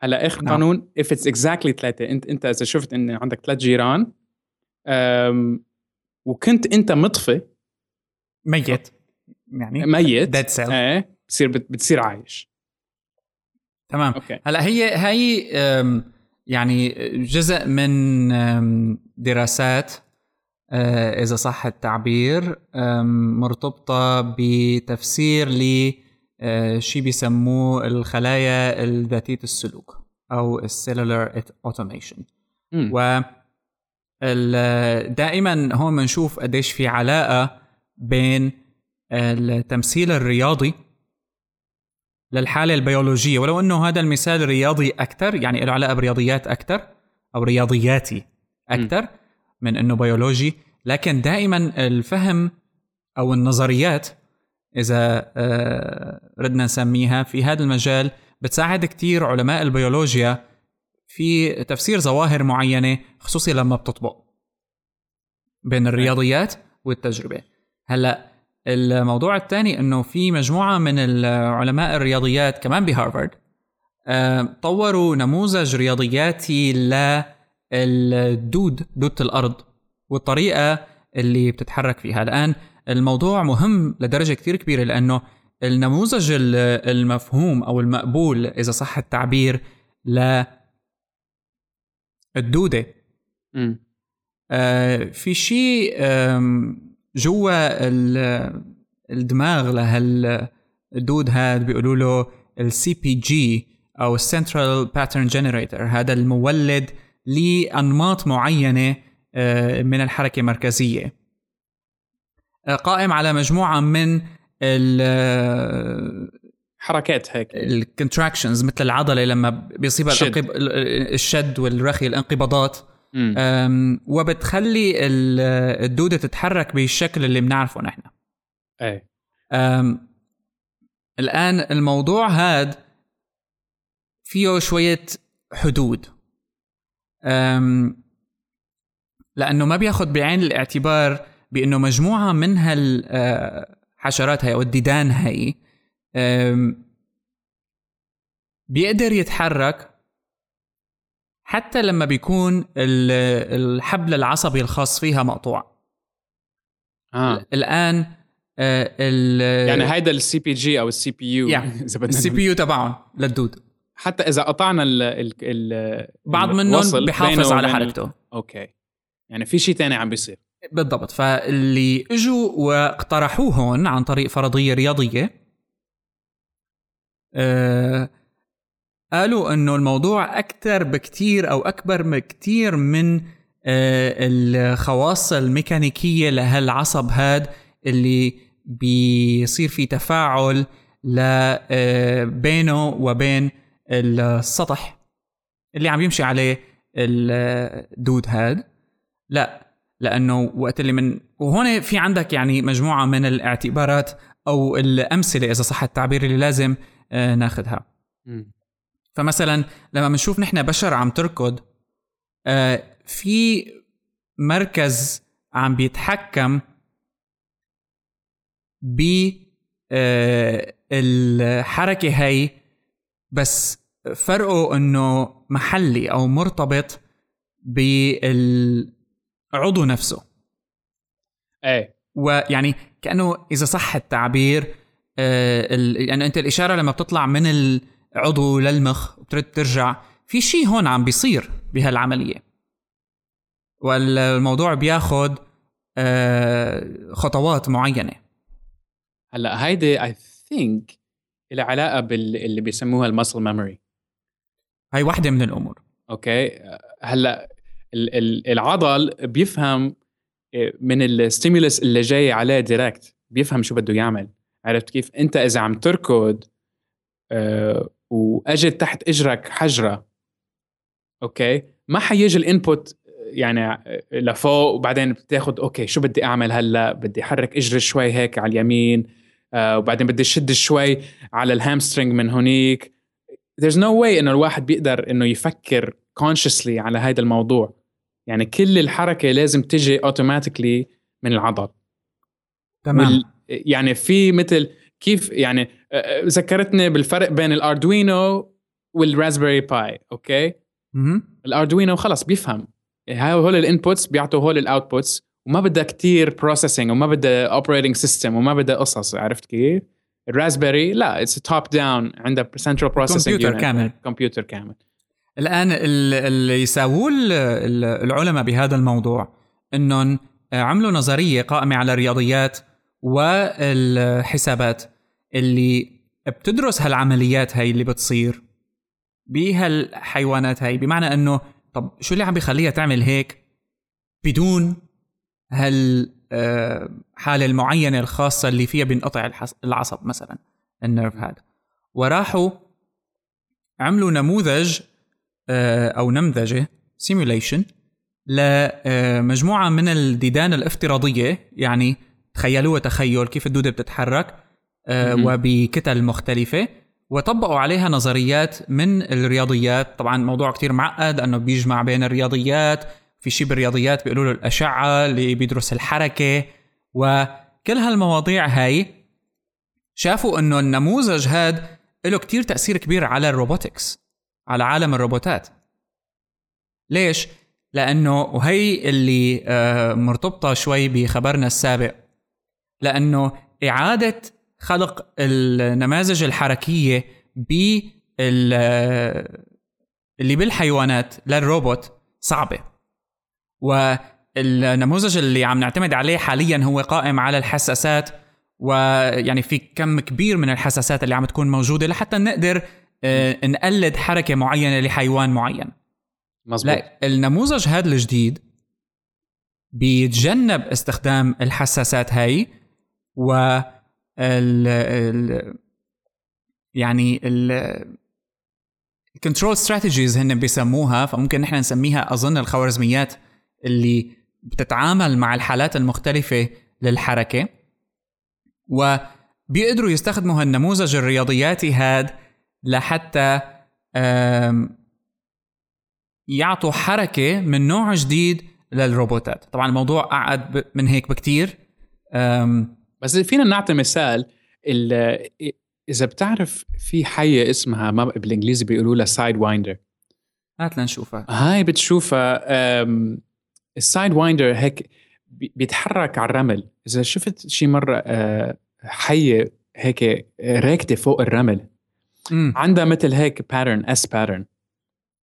هلا اخر نعم. قانون if it's exactly ثلاثة أنت أنت إذا شفت إن عندك ثلاث جيران وكنت أنت مطفي ميت. يعني ميت. dead cell إيه. بتصير بتصير عايش. تمام. okay. هلأ هي هي يعني جزء من دراسات آه، إذا صح التعبير مرتبطة بتفسير ل آه، شيء بيسموه الخلايا الذاتية السلوك أو ال cellular automation و دائما هون بنشوف قديش في علاقة بين التمثيل الرياضي للحالة البيولوجية. ولو أنه هذا المثال رياضي أكثر يعني له علاقة برياضيات أكثر أو رياضياتي أكثر من أنه بيولوجي. لكن دائما الفهم أو النظريات إذا آه، ردنا نسميها في هذا المجال بتساعد كثير علماء البيولوجيا في تفسير ظواهر معينة خصوصي لما بتطبق بين الرياضيات والتجربة. هلأ الموضوع الثاني إنه في مجموعة من العلماء الرياضيات كمان بهارفارد آه، طوروا نموذج رياضياتي للدود دودة الأرض والطريقة اللي بتتحرك فيها. الآن الموضوع مهم لدرجة كثير كبيرة لأنه النموذج المفهوم أو المقبول إذا صح التعبير ل الدوده آه في شيء جوا الدماغ لهالدود هذا بيقولوا له ال CPG أو ال central pattern generator هذا المولد لأنماط معينة آه، من الحركة المركزية. آه، قائم على مجموعة من حركات هيك. الكونتراكشنز مثل العضلة لما بيصيبها الشد, الشد والرخي الانقباضات. وبتخلي الدودة تتحرك بالشكل اللي بنعرفه نحن. إيه الآن الموضوع هاد فيه شوية حدود. لأنه ما بياخد بعين الاعتبار بأنه مجموعة من هالحشرات هاي أو الديدان هاي بيقدر يتحرك حتى لما بيكون الحبل العصبي الخاص فيها مقطوع. آه. الآن آه يعني هيدا ال CPG أو ال CPU ال CPU تبعهم للدود. حتى إذا قطعنا ال ال ال بعض منهم بحافظ على حركته. okay. يعني في شيء تاني عم بيصير. بالضبط. فاللي إجوا واقترحوه هون عن طريق فرضية رياضية آه قالوا إنه الموضوع أكثر بكثير أو أكبر بكثير من آه، الخواص الميكانيكية لهالعصب هاد اللي بيصير في تفاعل آه، بينه وبين السطح اللي عم يمشي عليه الدود هاد. لا لأنه وقت اللي من وهون في عندك يعني مجموعة من الاعتبارات أو الأمثلة إذا صح التعبير اللي لازم آه، ناخذها فمثلا لما بنشوف نحن بشر عم تركض آه في مركز عم بيتحكم ب آه الحركة هي بس فرقه إنه محلي أو مرتبط بالعضو نفسه. إيه. ويعني كأنه إذا صح التعبير آه يعني أنت الإشارة لما بتطلع من ال عضو للمخ. وبترد ترجع. في شيء هون عم بيصير بهالعملية. والموضوع بياخد آه، خطوات معينة. هلا هيدي I think لها علاقة باللي بيسموها ال muscle memory هاي واحدة من الأمور. okay؟ هلا العضل بيفهم آه، من ال stimulus اللي جاي عليه direct بيفهم شو بده يعمل. عرفت كيف؟ أنت إذا عم تركض آه، واجت تحت إجرك حجرة. okay؟ ما حيجي ال input يعني لفوق وبعدين بتاخذ okay شو بدي أعمل هلأ؟ بدي أحرك إجري شوي هيك على اليمين آه وبعدين بدي شد شوي على ال hamstring من هونيك. There's no way إنه الواحد بيقدر إنه يفكر consciously على هذا الموضوع. يعني كل الحركة لازم تجي automatically من العضل. تمام. وال... يعني في مثل كيف يعني ذكرتني بالفرق بين ال Arduino وال Raspberry Pi okay؟ ال Arduino خلص بيفهم. هول ال inputs بيعطوا هول ال outputs وما بدها كتير processing وما بدها operating system وما بدها قصص عرفت كيف؟ الراسبيري لا it's top down عندها central processing computer كامل. كمبيوتر كامل. الآن اللي يساووه العلماء بهذا الموضوع إنهم عملوا نظرية قائمة على الرياضيات والحسابات. اللي بتدرس هالعمليات هاي اللي بتصير بهالحيوانات هاي بمعنى إنه طب شو اللي عم بيخليها تعمل هيك بدون هالحالة آه، المعينة الخاصة اللي فيها بينقطع العصب مثلا ال nerve هذا. وراحوا عملوا نموذج آه، أو نمذجة simulation لمجموعة من الديدان الافتراضية يعني تخيلوها تخيل كيف الدودة بتتحرك. آه، وبكتل مختلفة وطبقوا عليها نظريات من الرياضيات. طبعا موضوع كتير معقد إنه بيجمع بين الرياضيات في شيء بالرياضيات بيقولوا له الأشعة اللي بيدرس الحركة. وكل هالمواضيع هاي شافوا إنه النموذج هاد له كتير تأثير كبير على الروبوتكس على عالم الروبوتات. ليش؟ لأنه وهي اللي آه، مرتبطة شوي بخبرنا السابق. لأنه إعادة خلق النماذج الحركية بال اللي بالحيوانات للروبوت صعبة والنموذج اللي عم نعتمد عليه حاليا هو قائم على الحساسات ويعني في كم كبير من الحساسات اللي عم تكون موجودة لحتى نقدر آه، نقلد حركة معينة لحيوان معين مزبوط. لا النموذج هذا الجديد بيتجنب استخدام الحساسات هاي و ال ال يعني ال الكنترول ستراتيجيز هن بيسموها فممكن نحن نسميها أظن الخوارزميات اللي بتتعامل مع الحالات المختلفة للحركة. وبيقدروا يستخدموا هالنموذج الرياضياتي هاد لحتى يعطوا حركة من نوع جديد للروبوتات. طبعا الموضوع أعقد من هيك بكتير. بس فينا نعطي مثال إذا بتعرف في حية اسمها ما بالإنجليزي بيقولوا لها sidewinder هات لنشوفها. هاي بتشوفها ال sidewinder هيك بيتحرك على الرمل. إذا شفت شي مرة آه، حية هيك راكدة فوق الرمل. مم. عندها مثل هيك pattern S pattern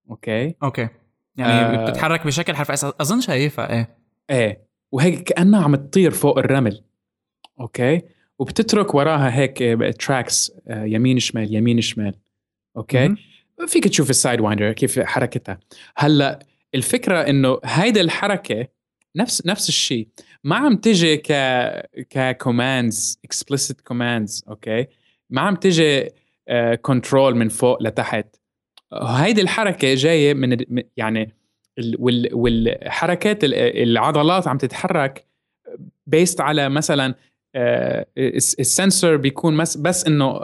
okay؟ okay. يعني آه. بتتحرك بشكل حرف S أظن شايفها إيه. إيه. وهيك كأنها عم تطير فوق الرمل. okay؟ وبتترك وراها هيك tracks آه، يمين شمال يمين شمال. okay؟ م- فيك تشوف ال sidewinder كيف حركتها. هلأ الفكرة إنه هيدا الحركة نفس نفس الشيء ما عم تجي ك ك commands explicit commands okay؟ ما عم تجي control uh, من فوق لتحت. هيدي الحركة جاية من يعني وال والحركات العضلات عم تتحرك based على مثلا ال sensor بيكون بس, بس إنه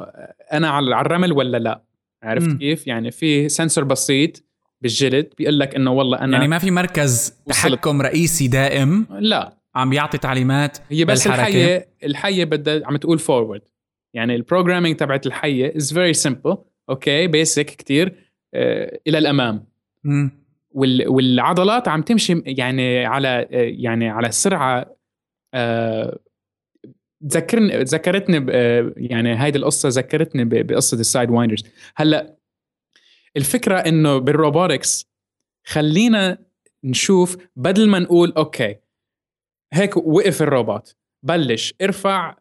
أنا على الرمل ولا لا عرفت م. كيف يعني في sensor بسيط بالجلد بيقول لك إنه والله أنا يعني ما في مركز تحكم رئيسي دائم لا عم بيعطي تعليمات هي بس بالحركة. الحية الحية بدها عم تقول forward يعني ال programming تبعت الحية is very simple okay basic كثير إلى الأمام م. وال والعضلات عم تمشي يعني على آه، يعني على سرعة آه ذكرني ذكرتني يعني هيدي القصة ذكرتني بقصة ال sidewinders هلأ الفكرة إنه بال robotics خلينا نشوف بدل ما نقول okay هيك وقف الروبوت بلش ارفع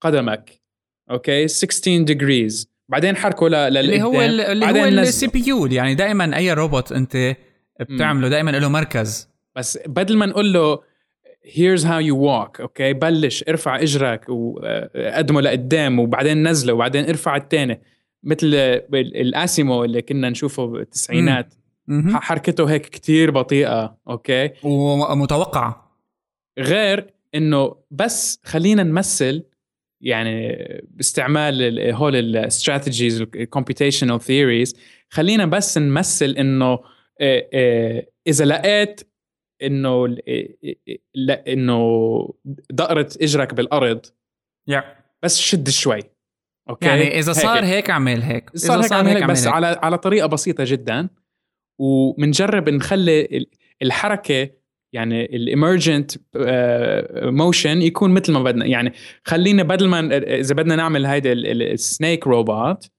قدمك okay 16 degrees. بعدين حركه ل اللي هو اللي هو ال CPU يعني دائما أي روبوت أنت بتعمله دائما له مركز. بس بدل ما نقول له here's how you walk okay بلش ارفع اجرك وقدمه لقدام وبعدين نزله وبعدين ارفع الثاني مثل الأسيمو اللي كنا نشوفه بالتسعينات حركته هيك كتير بطيئة okay ومتوقعة. غير إنه بس خلينا نمثل يعني باستعمال هول ال strategies ال computational theories خلينا بس نمثل إنه إذا لقيت إنه إنه دقرة إجرك بالأرض. Yeah. بس شد شوي. okay؟ يعني إذا صار هيك, هيك اعمل هيك. صار هيك اعمل هيك بس هيك. على على طريقة بسيطة جدا. وبنجرب نخلي الحركة يعني ال emergent motion يكون مثل ما بدنا. يعني خلينا بدل ما إذا بدنا نعمل هيدا ال snake robot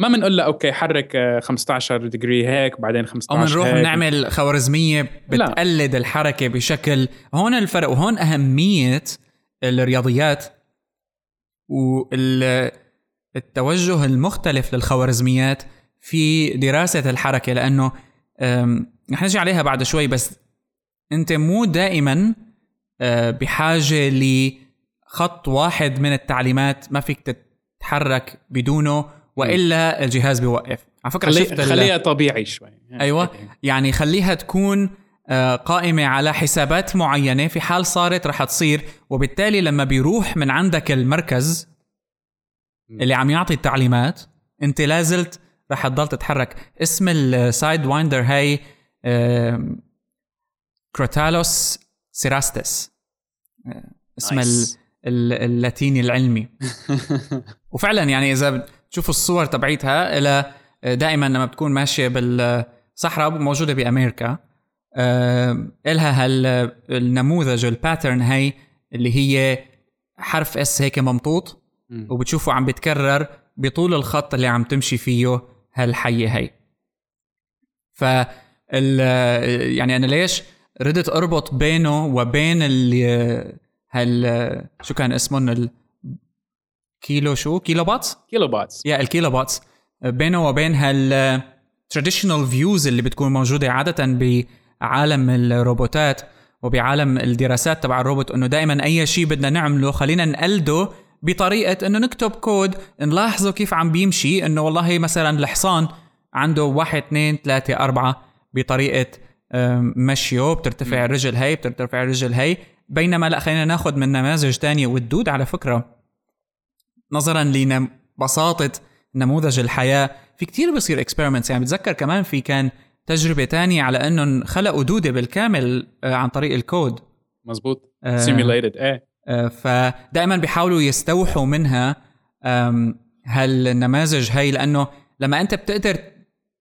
ما بنقول له okay حرك 15 degree هيك بعدين 15 أو بنروح نعمل خوارزمية بتقلد لا. الحركة بشكل هون الفرق وهون أهمية الرياضيات والتوجه المختلف للخوارزميات في دراسة الحركة لأنه رح نجي عليها بعد شوي بس أنت مو دائما آه، بحاجة لخط واحد من التعليمات ما فيك تتحرك بدونه وإلا الجهاز بيوقف. على فكرة خلي شفت خليها طبيعي شوي. أيوه. يعني خليها تكون آه، قائمة على حسابات معينة. في حال صارت رح تصير وبالتالي لما بيروح من عندك المركز اللي عم يعطي التعليمات أنت لازلت رح تضل تتحرك. اسم ال sidewinder هاي Crotalus cerastes اسم اللاتيني العلمي. وفعلا يعني إذا تشوفوا الصور تبعيتها إلى دائما لما بتكون ماشية بالصحراء موجودة بأمريكا. إلها هالنموذج ال pattern هي اللي هي حرف S هيك ممطوط. وبتشوفه عم بيتكرر بطول الخط اللي عم تمشي فيه هالحية هي ف يعني أنا ليش ردت أربط بينه وبين اللي هال شو كان اسمهم؟ كيلو شو؟ Kilobots؟ Kilobots. يا ال Kilobots. بينه وبين هال traditional views اللي بتكون موجودة عادة بعالم الروبوتات وبعالم الدراسات تبع الروبوت إنه دائما أي شيء بدنا نعمله خلينا نقلده بطريقة إنه نكتب كود نلاحظه كيف عم بيمشي إنه والله مثلا الحصان عنده واحد اثنين ثلاثة أربعة بطريقة مشيه بترتفع الرجل هي بترتفع الرجل هي بينما لا خلينا ناخذ من نماذج تانية والدود على فكرة. نظرا لبساطة نموذج الحياة في كتير بصير experiments يعني بتذكر كمان في كان تجربة تانية على أنهم خلقوا دودة بالكامل آه، عن طريق الكود. مزبوط simulated آه إيه. آه فدائما بيحاولوا يستوحوا منها هالنماذج هي لأنه لما أنت بتقدر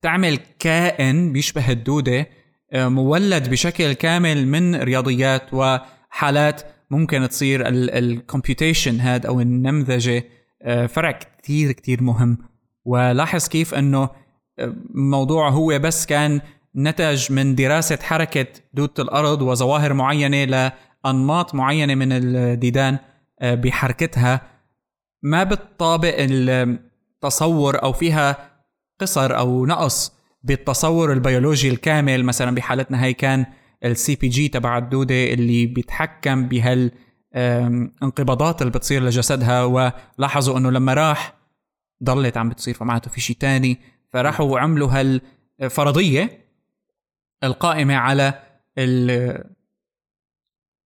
تعمل كائن بيشبه الدودة آه، مولد بشكل كامل من رياضيات وحالات ممكن تصير ال computation هاد أو النمذجة. فرع كتير كتير مهم. ولاحظ كيف إنه الموضوع آه، هو بس كان نتج من دراسة حركة دودة الأرض وظواهر معينة لأنماط معينة من الديدان بحركتها. ما بتطابق التصور أو فيها قصر أو نقص بالتصور البيولوجي الكامل. مثلا بحالتنا هي كان ال CPG تبع الدودة اللي بيتحكم بهال انقباضات اللي بتصير لجسدها ولاحظوا إنه لما راح ضلت عم بتصير فمعناته في شيء تاني فراحوا وعملوا هالفرضية القائمة على ال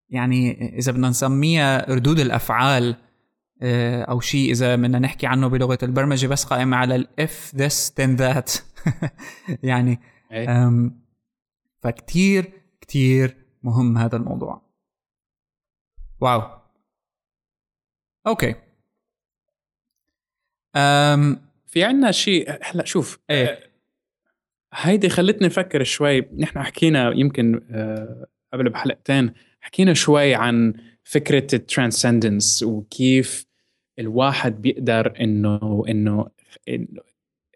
يعني إذا بدنا نسميها ردود الأفعال آه، أو شيء إذا بدنا نحكي عنه بلغة البرمجة بس قائمة على ال if this then that يعني إيه. فكتير كتير مهم هذا الموضوع wow. Okay. أم في عنا شيء هلا شوف إيه. آه، هيدي خلتني أفكر شوي نحن حكينا يمكن أه قبل بحلقتين حكينا شوي عن فكرة ال transcendence وكيف الواحد بيقدر إنه إنه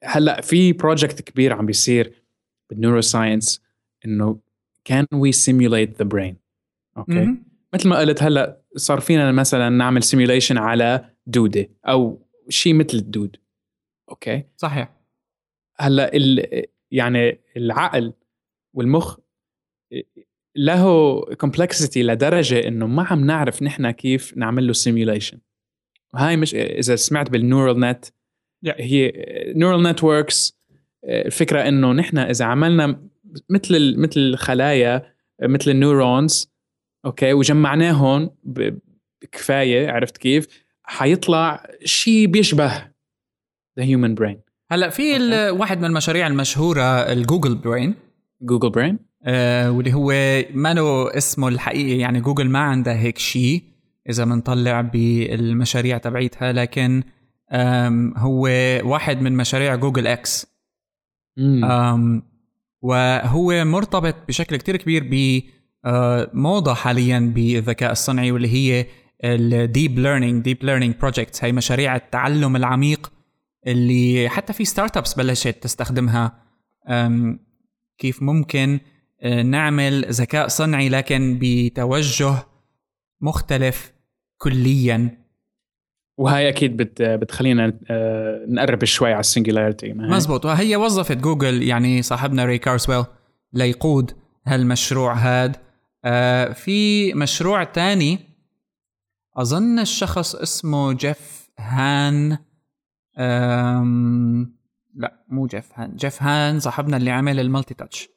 هلا في project كبير عم بيصير بال neuroscience إنه كان we simulate the brain okay. مثل ما قلت هلا صار فينا مثلا نعمل simulation على دودة أو شيء مثل الدود. okay؟ صحيح. هلا يعني العقل والمخ له complexity لدرجة إنه ما عم نعرف نحن كيف نعمل له simulation هاي مش إذا سمعت بال neural net هي neural networks الفكرة إنه نحن إذا عملنا مثل مثل الخلايا مثل ال neurons okay وجمعناهم بكفاية عرفت كيف؟ حيطلع شيء بيشبه the human brain هلأ في واحد من المشاريع المشهورة ال Google Brain Google Brain آه واللي هو ما له اسمه الحقيقي يعني جوجل ما عندها هيك شيء إذا بنطلع بالمشاريع تبعيتها لكن هو واحد من مشاريع Google X وهو مرتبط بشكل كتير كبير ب موضة حاليا بالذكاء الصنعي واللي هي ال deep learning deep learning projects هي مشاريع التعلم العميق اللي حتى في startups بلشت تستخدمها. كيف ممكن آه، نعمل ذكاء صنعي لكن بتوجه مختلف كليا. وهي أكيد بت بتخلينا آه، نقرب شوي على ال singularity. مزبوط. وهي وظفت جوجل يعني صاحبنا ري كيرزويل ليقود هالمشروع هاد. آه، في مشروع تاني. أظن الشخص اسمه جيف هان. لا مو جيف هان. جيف هان صاحبنا اللي عمل ال multi-touch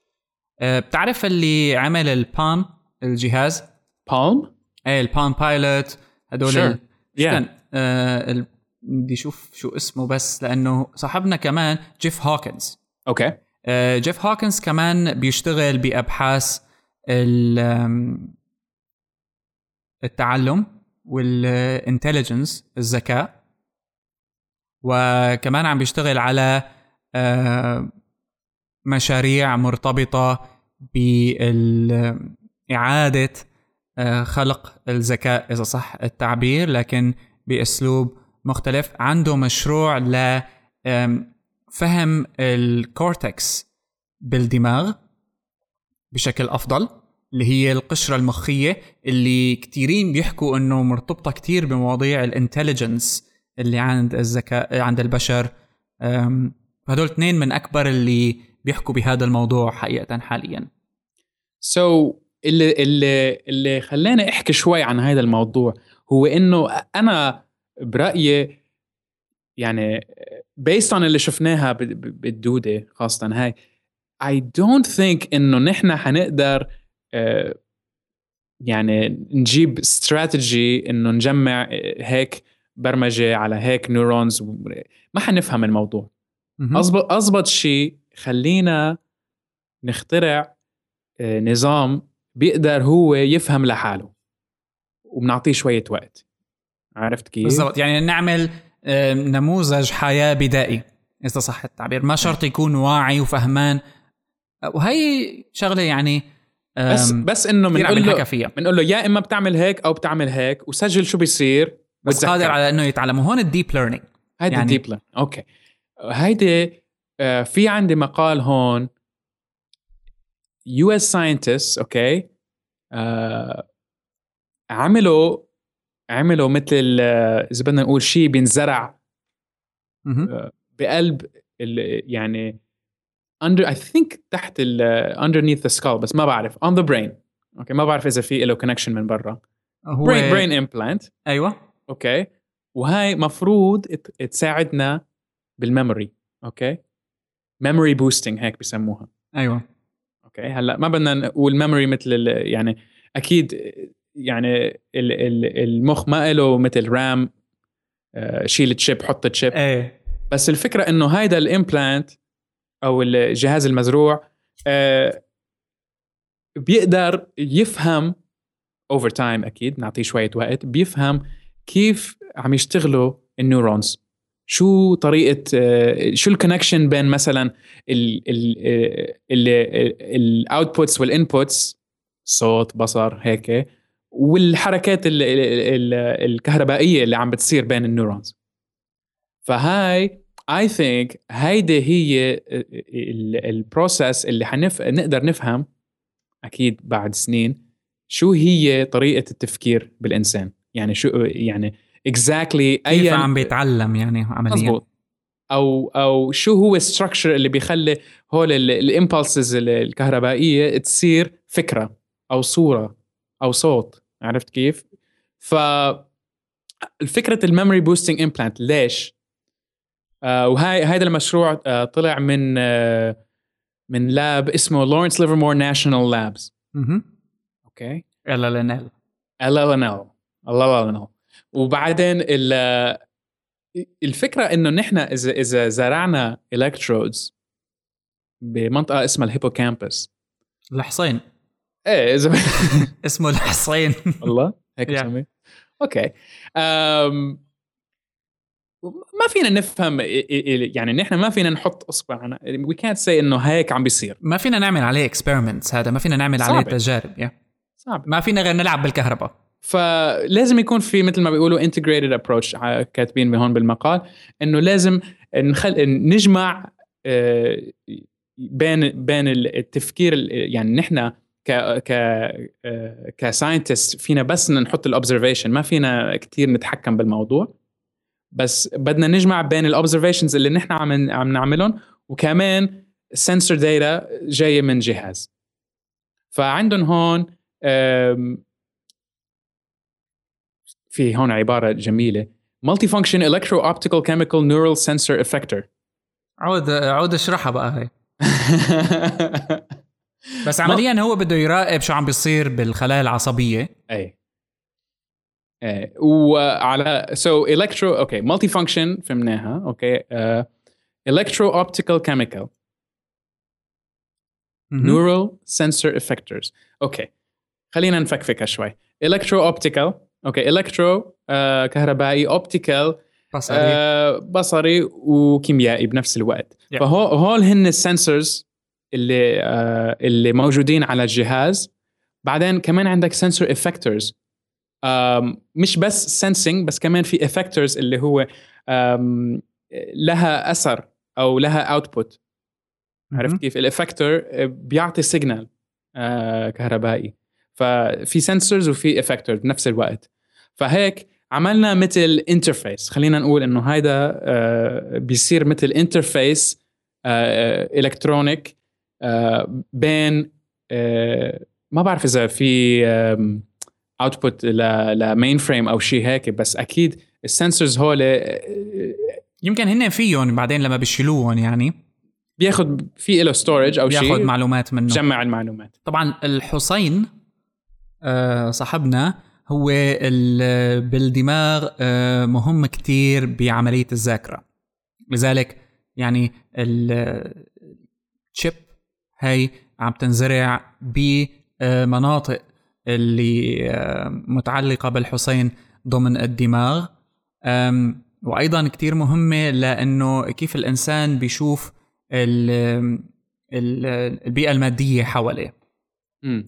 آه، بتعرف اللي عمل ال Palm الجهاز؟ Palm إيه ال Palm Pilot هدول sure. yeah. آه بدي أشوف شو اسمه بس لأنه صاحبنا كمان جيف هوكنز. okay آه جيف هوكنز كمان بيشتغل بأبحاث التعلم وال intelligence الذكاء. وكمان عم بيشتغل على آه مشاريع مرتبطة بإعادة آه، خلق الذكاء إذا صح التعبير لكن بأسلوب مختلف. عنده مشروع ل فهم ال cortex بالدماغ بشكل أفضل. اللي هي القشرة المخية اللي كتيرين بيحكوا إنه مرتبطة كتير بمواضيع ال intelligence اللي عند الذكاء عند البشر. هدول اثنين من أكبر اللي بيحكوا بهذا الموضوع حقيقة حاليا. so so, اللي اللي اللي خلاني أحكي شوي عن هذا الموضوع هو إنه أنا برأيي يعني based on اللي شفناها بالدودة خاصة هاي I don't think إنه نحن حنقدر يعني نجيب استراتيجي إنه نجمع هيك برمجة على هيك نيورونز ما حنفهم الموضوع. اضبط اضبط شيء خلينا نخترع آه، نظام بيقدر هو يفهم لحاله وبنعطيه شوية وقت. عرفت كيف؟ بالضبط. يعني نعمل نموذج حياة بدائي إذا صح التعبير. ما شرط يكون واعي وفهمان. وهي شغلة يعني بس بس إنه بنقول له بنقول له يا إما بتعمل هيك أو بتعمل هيك وسجل شو بيصير بس قادر على إنه يتعلم. وهون ال deep learning هيدي يعني ال deep learning okay. هيدي آه، في عندي مقال هون. US scientists okay عملوا عملوا مثل إذا بدنا نقول شيء بينزرع آه، بقلب يعني under I think تحت ال underneath the skull بس ما بعرف. On the brain. okay ما بعرف إذا في له connection من برا. هو brain brain implant. أيوه. okay وهاي مفروض تساعدنا بال memory okay memory boosting هيك بسموها. أيوه. okay هلأ ما بدنا نقول memory مثل يعني أكيد يعني المخ ما له مثل RAM آه، شيل chip حط chip إيه. بس الفكرة إنه هيدا ال implant أو الجهاز المزروع آه، بيقدر يفهم over time أكيد نعطيه شوية وقت بيفهم كيف عم يشتغلوا ال neurons. شو طريقة آه، شو ال connection بين مثلا ال outputs وال inputs صوت بصر هيك والحركات الكهربائية اللي عم بتصير بين ال neurons. فهاي I think هيدي هي ال process اللي حنف نقدر نفهم أكيد بعد سنين شو هي طريقة التفكير بالإنسان يعني شو يعني exactly exactly كيف عم بيتعلم يعني عمليا مزبوط أو أو شو هو ال structure اللي بيخلي هول ال impulses الكهربائية تصير فكرة أو صورة أو صوت عرفت كيف؟ ف الفكرة ال memory boosting implant ليش؟ آه وهاي هذا المشروع آه طلع من آه من lab اسمه Lawrence Livermore National Labs okay. ال ال ان ال ال ال ان ال الله ال وبعدين الفكرة إنه نحن اذا إذا زرعنا electrodes بمنطقة اسمها ال hippocampus الحصين. إيه إذا اسمه الحصين. والله؟ هيك yeah. okay. أم ما فينا نفهم يعني نحن ما فينا نحط اصبعنا وي كانت سي إنه هيك عم بيصير ما فينا نعمل عليه experiments هذا ما فينا نعمل. عليه تجارب yeah. صعب ما فينا غير نلعب بالكهرباء فلازم يكون في مثل ما بيقولوا integrated approach كاتبين هون بالمقال إنه لازم نخل... نجمع آه، بين بين التفكير يعني نحن ك ك آه، ك scientist فينا بس نحط ال observation ما فينا كثير نتحكم بالموضوع بس بدنا نجمع بين ال observations اللي نحن عم عم نعملهم وكمان sensor data جاية من جهاز. فعندهم هون في هون عبارة جميلة. multi function electro optical chemical neural sensor effector عود عود اشرحها بقى هي. بس عمليا هو بده يراقب شو عم بيصير بالخلايا العصبية. اي إيه وعلى so electro okay multi function فهمناها okay electro optical chemical neural sensor effectors okay خلينا نفكفكها شوي. electro optical okay electro كهربائي optical بصري. آه بصري وكيميائي بنفس الوقت. Yeah. فهول هن ال sensors اللي آه اللي موجودين على الجهاز. بعدين كمان عندك sensor effectors مش بس sensing بس كمان في effectors اللي هو لها أثر أو لها output عرفت كيف؟ ال effector بيعطي signal آه كهربائي. ففي sensors وفي effector بنفس الوقت. فهيك عملنا مثل interface خلينا نقول إنه هيدا آه بيصير مثل interface electronic آه بين آه ما بعرف إذا في output ل mainframe أو شيء هيك بس أكيد ال sensors هول يمكن هن فيهم بعدين لما بيشيلوهم يعني. بياخذ في له storage أو شيء بياخذ معلومات منه. جمع المعلومات. طبعا الحصين آه، صاحبنا هو بالدماغ آه، مهم كتير بعملية الذاكرة. لذلك يعني ال chip هي عم تنزرع بمناطق اللي آه، متعلقة بالحصين ضمن الدماغ. وأيضا كتير مهمة لأنه كيف الإنسان بيشوف البيئة المادية حواليه.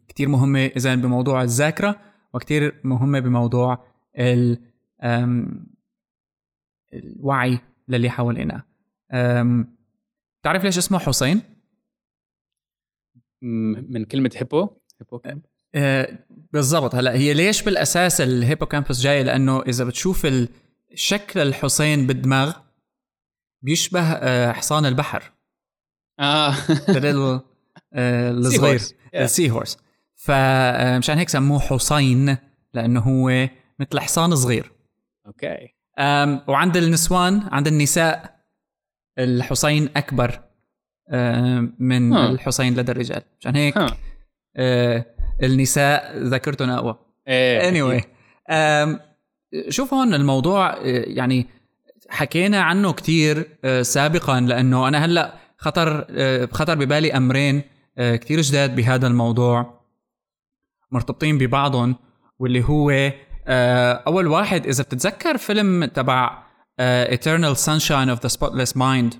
كتير مهمة إذا بموضوع الذاكرة وكتير مهمة بموضوع ال الوعي للي حوالينا. تعرف ليش اسمه حسين؟ من كلمة هيبو hippo أه بالضبط. هلا هي ليش بالأساس ال hippocampus جاي؟ لأنه إذا بتشوف شكل الحصين بالدماغ بيشبه أه حصان البحر. آه. الصغير ال sea horse فمشان هيك سموه حصين لأنه هو مثل حصان صغير. okay. وعند النسوان عند النساء الحصين أكبر من ها. الحصين لدى الرجال. عشان هيك آه، النساء ذاكرتهم اقوى إيه. Anyway شوف هون الموضوع آه، يعني حكينا عنه كتير آه، سابقا لأنه أنا هلأ خطر خطر ببالي أمرين كتير جداد بهذا الموضوع مرتبطين ببعضهم واللي هو أول واحد إذا بتتذكر فيلم تبع Eternal Sunshine of the Spotless Mind.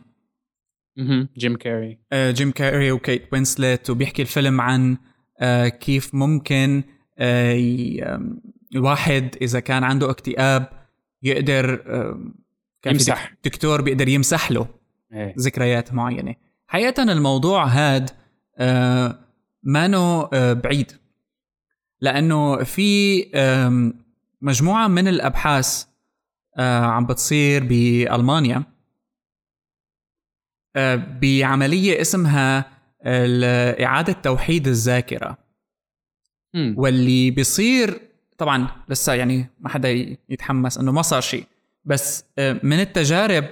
جيم كاري. جيم كاري وكيت وينسلت وبيحكي الفيلم عن كيف ممكن الواحد إذا كان عنده اكتئاب يقدر كان يمسح. دكتور بيقدر يمسح له إيه. ذكريات معينة. حقيقه الموضوع هاد مانو بعيد. لأنه في مجموعة من الأبحاث عم بتصير بألمانيا بعملية اسمها اعاده توحيد الذاكرة. واللي بيصير طبعا لسه يعني ما حدا يتحمس إنه ما صار شيء بس من التجارب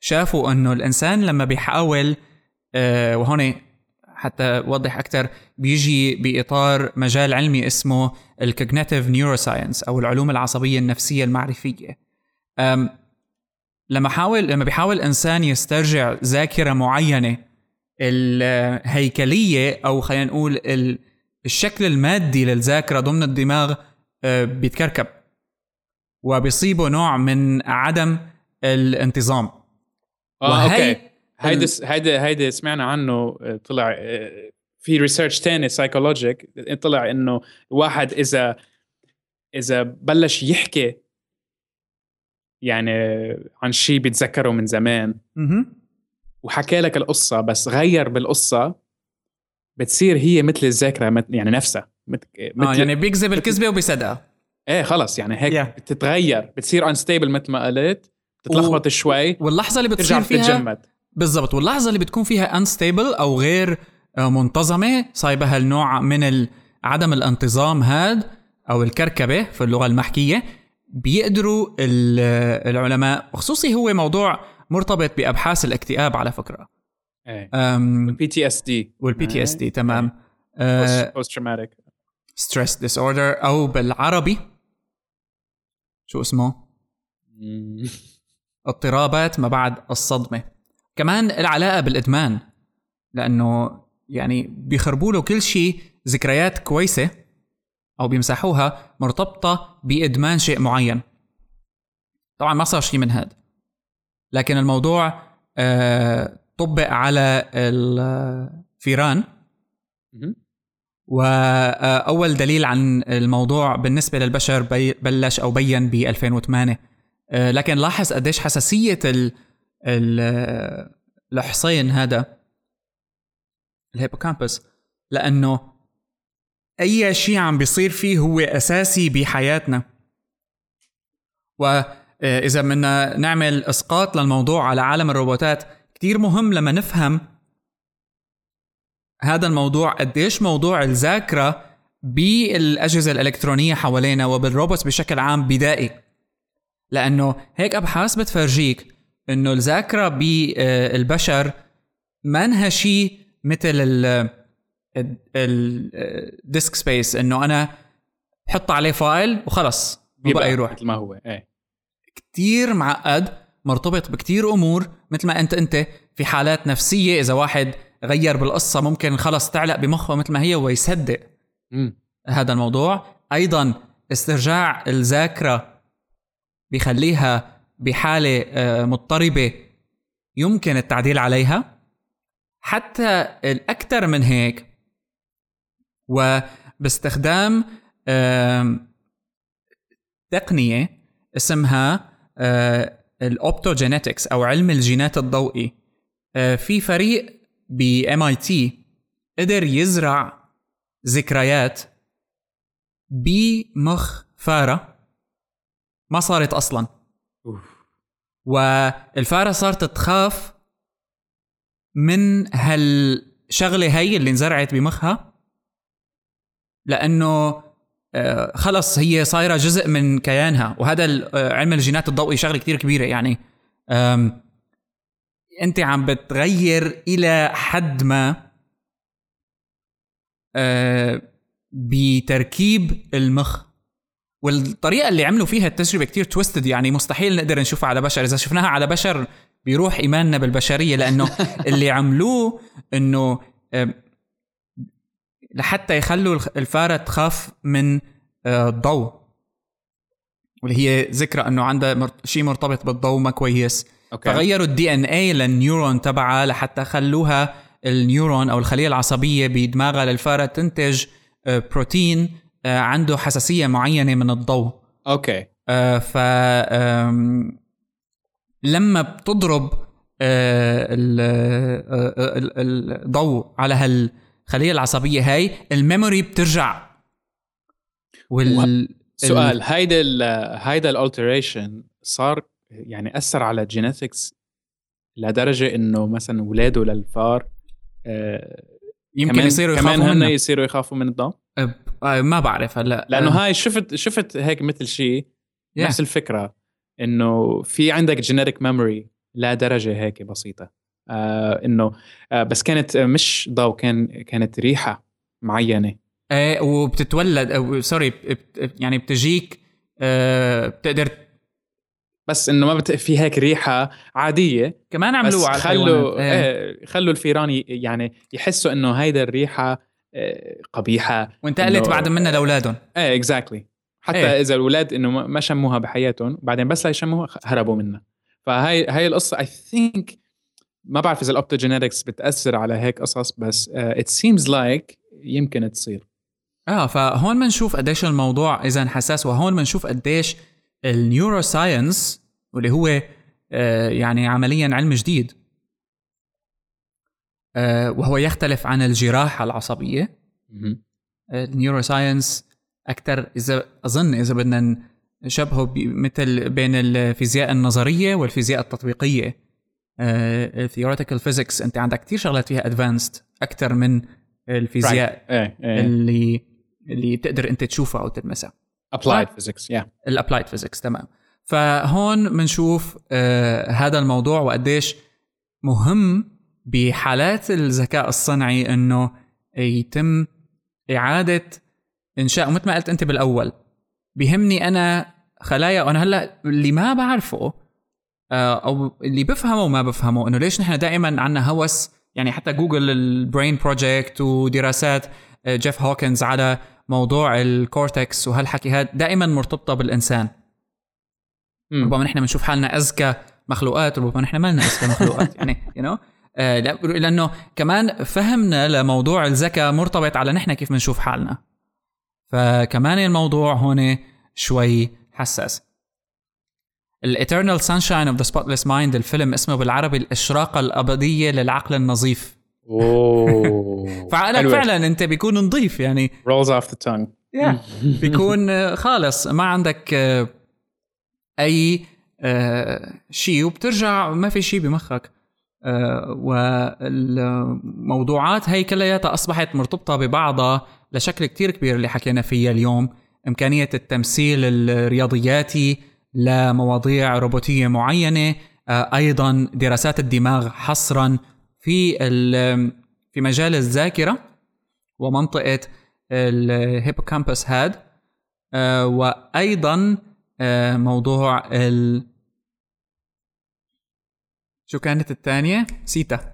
شافوا إنه الإنسان لما بيحاول وهون حتى أوضح أكثر بيجي بإطار مجال علمي اسمه ال cognitive neuroscience أو العلوم العصبية النفسية المعرفية. لما حاول لما بيحاول إنسان يسترجع ذاكرة معينة الهيكلية أو خلينا نقول الشكل المادي للذاكرة ضمن الدماغ آه، بيتكركب وبيصيبه نوع من عدم الانتظام. آه okay. هيدي هيدي هيدي سمعنا عنه آه، طلع آه، في research تاني psychologic طلع إنه الواحد إذا إذا بلش يحكي يعني عن شيء بيتذكره من زمان. وحكى لك القصة بس غير بالقصة بتصير هي مثل الذاكرة يعني نفسها مثل آه يعني بيكذب الكذبة وبيصدقها إيه خلص يعني هيك yeah. بتتغير بتصير unstable مثل ما قلت بتتلخبط و... شوي واللحظة اللي بتصير فيها بالضبط واللحظة اللي بتكون فيها unstable أو غير آه، منتظمة صايبة هالنوع من عدم الانتظام هاد أو الكركبة في اللغة المحكية بيقدروا العلماء وخصوصي هو موضوع مرتبط بأبحاث الاكتئاب على فكرة. والبي تي اس دي والبي تي اس دي تمام. post traumatic stress disorder أو بالعربي. شو اسمه؟ اضطرابات ما بعد الصدمة. كمان العلاقة بالإدمان لأنه يعني بيخربوا له كل شيء ذكريات كويسة أو بيمسحوها مرتبطة بإدمان شيء معين. طبعا ما صار شيء من هذا لكن الموضوع آه طبق على الفيران وأول دليل عن الموضوع بالنسبة للبشر بلش أو بين ب 2008 آه، لكن لاحظ قديش حساسية ال الحصين هذا الهيبوكامبس. لأنه أي شيء عم بيصير فيه هو أساسي بحياتنا. واذا بدنا نعمل إسقاط للموضوع على عالم الروبوتات كتير مهم لما نفهم هذا الموضوع قديش موضوع الذاكرة بالأجهزة الإلكترونية حوالينا وبال robots بشكل عام بدائي. لأنه هيك أبحاث بتفرجيك إنه الذاكرة بالبشر ما شيء مثل ال ال disk space إنه أنا بحط عليه file وخلص بيبقى يروح. مثل ما هو إيه. كثير معقد مرتبط بكتير أمور مثل ما أنت أنت في حالات نفسية إذا واحد غير بالقصة ممكن خلص تعلق بمخه مثل ما هي ويصدق. هذا الموضوع. أيضا استرجاع الذاكرة بخليها بحالة آه، مضطربة يمكن التعديل عليها. حتى الأكثر من هيك وباستخدام تقنية اسمها آه، الاوبتوجينيتكس أو علم الجينات الضوئي. آه، في فريق ام اي تي قدر يزرع ذكريات بمخ فاره ما صارت أصلا. والفارة صارت تخاف من هالشغلة هي اللي انزرعت بمخها لأنه خلص هي صايرة جزء من كيانها. وهذا آه، علم الجينات الضوئي شغلة كتير كبيرة يعني. أنت عم بتغير إلى حد ما آه، بتركيب المخ. والطريقة اللي عملوا فيها التجربة كتير تويستد يعني مستحيل نقدر نشوفها على بشر. إذا شفناها على بشر بيروح إيماننا بالبشرية لأنه اللي عملوه إنه لحتى يخلوا الفارة تخاف من آه، الضوء. واللي هي ذكرى إنه عندها شيء مرتبط بالضوء ما كويس okay. فغيروا ال DNA لل neuron تبعها لحتى خلوها ال neuron أو الخلية العصبية بدماغها للفارة تنتج آه، بروتين آه، عنده حساسية معينة من الضوء. okay. ف لما بتضرب الضوء على هالخليه العصبية هاي ال memory بترجع. وال سؤال هيدا هيدا ال alteration صار يعني أثر على ال genetics لدرجة إنه مثلا اولاده للفار آه يمكن كمان يصيروا يخافوا كمان هن يصيروا يخافوا من الضوء؟ آه ما بعرف هلأ لأنه أه هاي شفت شفت هيك مثل شيء yeah. نفس الفكرة إنه في عندك genetic memory لا درجه هيك بسيطة. آه إنه آه بس كانت مش ضوء كان كانت ريحة معينة. إيه وبتتولد أو sorry يعني بتجيك آه بتقدر بس إنه ما بت... في هيك ريحة عادية. كمان عملوها على خلوا إيه. إيه خلوا الفيران يعني يحسوا إنه هيدا الريحة آه، قبيحة وانتقلت بعد منها لأولادهم. إيه exactly حتى إيه. إذا الأولاد إنه ما شموها بحياتهم بعدين بس ليشموها هربوا منها. فهاي هاي القصة I think ما بعرف إذا ال optogenetics بتأثر على هيك قصص بس it seems like يمكن تصير. آه فهون بنشوف قديش الموضوع إذا حساس وهون بنشوف قديش ال neuroscience واللي هو آه يعني عمليا علم جديد آه وهو يختلف عن الجراحة العصبية. ال neuroscience أكثر إذا أظن إذا بدنا نشبهه مثل بين الفيزياء النظرية والفيزياء التطبيقية. ال theoretical physics انت عندك كثير شغلات فيها advanced أكثر من الفيزياء right. إيه, إيه. اللي اللي تقدر انت تشوفها أو تلمسها applied physics يا ال applied physics تمام. فهون بنشوف آه هذا الموضوع وقديش مهم بحالات الذكاء الصنعي إنه يتم إعادة إنشاء. مثل ما قلت أنت بالأول بيهمني أنا خلايا وأنا هلأ اللي ما بعرفه آه، أو اللي بفهمه وما بفهمه. إنه ليش نحن دائما عندنا هوس؟ يعني حتى جوجل ال brain project ودراسات آه، جيف هوكنز على موضوع ال cortex وهالحكي هذا دائما مرتبطة بالإنسان. ربما نحن بنشوف حالنا اذكى مخلوقات ربما نحن ما لنا اذكى مخلوقات يعني you you know? آه لأنه كمان فهمنا لموضوع الذكاء مرتبط على نحن كيف بنشوف حالنا. فكمان الموضوع هون شوي حساس. ال Eternal Sunshine of the Spotless Mind الفيلم اسمه بالعربي الإشراقة الأبدية للعقل النظيف. أوه. فعقلك فعلا أنت بيكون نظيف يعني. Rolls off the tongue. Yeah. بيكون آه، خالص. ما عندك آه، أي آه، شيء وبترجع ما في شيء بمخك. والموضوعات هي كلياتها أصبحت مرتبطة ببعضها لشكل كتير كبير اللي حكينا فيها اليوم. إمكانية التمثيل الرياضياتي لمواضيع روبوتية معينة آه، أيضا دراسات الدماغ حصرا في في مجال الذاكرة ومنطقة الهيبوكامبس هاد آه، وأيضا آه، موضوع ال شو كانت الثانية؟ سيتا.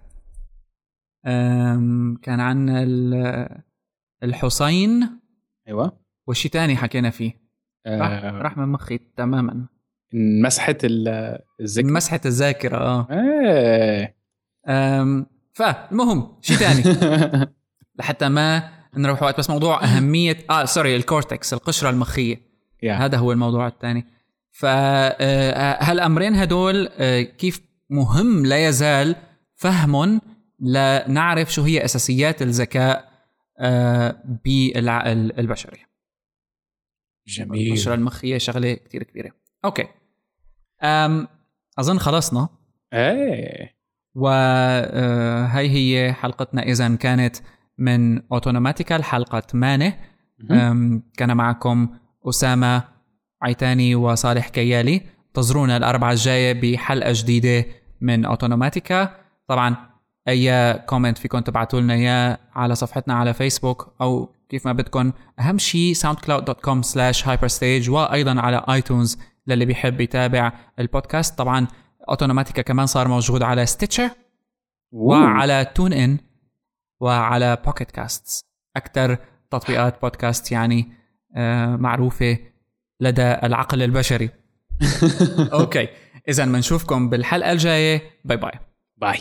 كان عندنا الحسين أيوه. وشي تاني حكينا فيه. راح, آه راح من مخي تماما. مسحة الذاكرة مسحة الذاكرة آه. إيه. فالمهم شي تاني؟ لحتى ما نروح وقت بس موضوع أهمية آه سوري الكورتكس القشرة المخية. yeah. هذا هو الموضوع الثاني. فهالأمرين آه، هدول آه، كيف مهم لا يزال فهم لنعرف شو هي أساسيات الذكاء بالعقل البشري جميل. القشرة المخية شغلة كتير كبيرة. okay. أم أظن خلصنا. إيه. وهي آه، هي حلقتنا. إذا كانت من أوتونوماتيكا الحلقة الثامنة كان معكم أسامة عيتاني وصالح كيالي. انتظرونا الأربعة الجاية بحلقة جديدة من أوتونوماتيكا طبعا أي comment فيكم تبعتوا لنا إياه على صفحتنا على فيسبوك أو كيف ما بدكم أهم شيء soundcloud.com slash hyperstage وأيضا على iTunes للي بيحب يتابع البودكاست. طبعا أوتونوماتيكا كمان صار موجود على Stitcher وعلى TuneIn وعلى Pocket Casts أكثر تطبيقات بودكاست يعني آه معروفة لدى العقل البشري. okay. اذا بنشوفكم بالحلقة الجاية. bye bye bye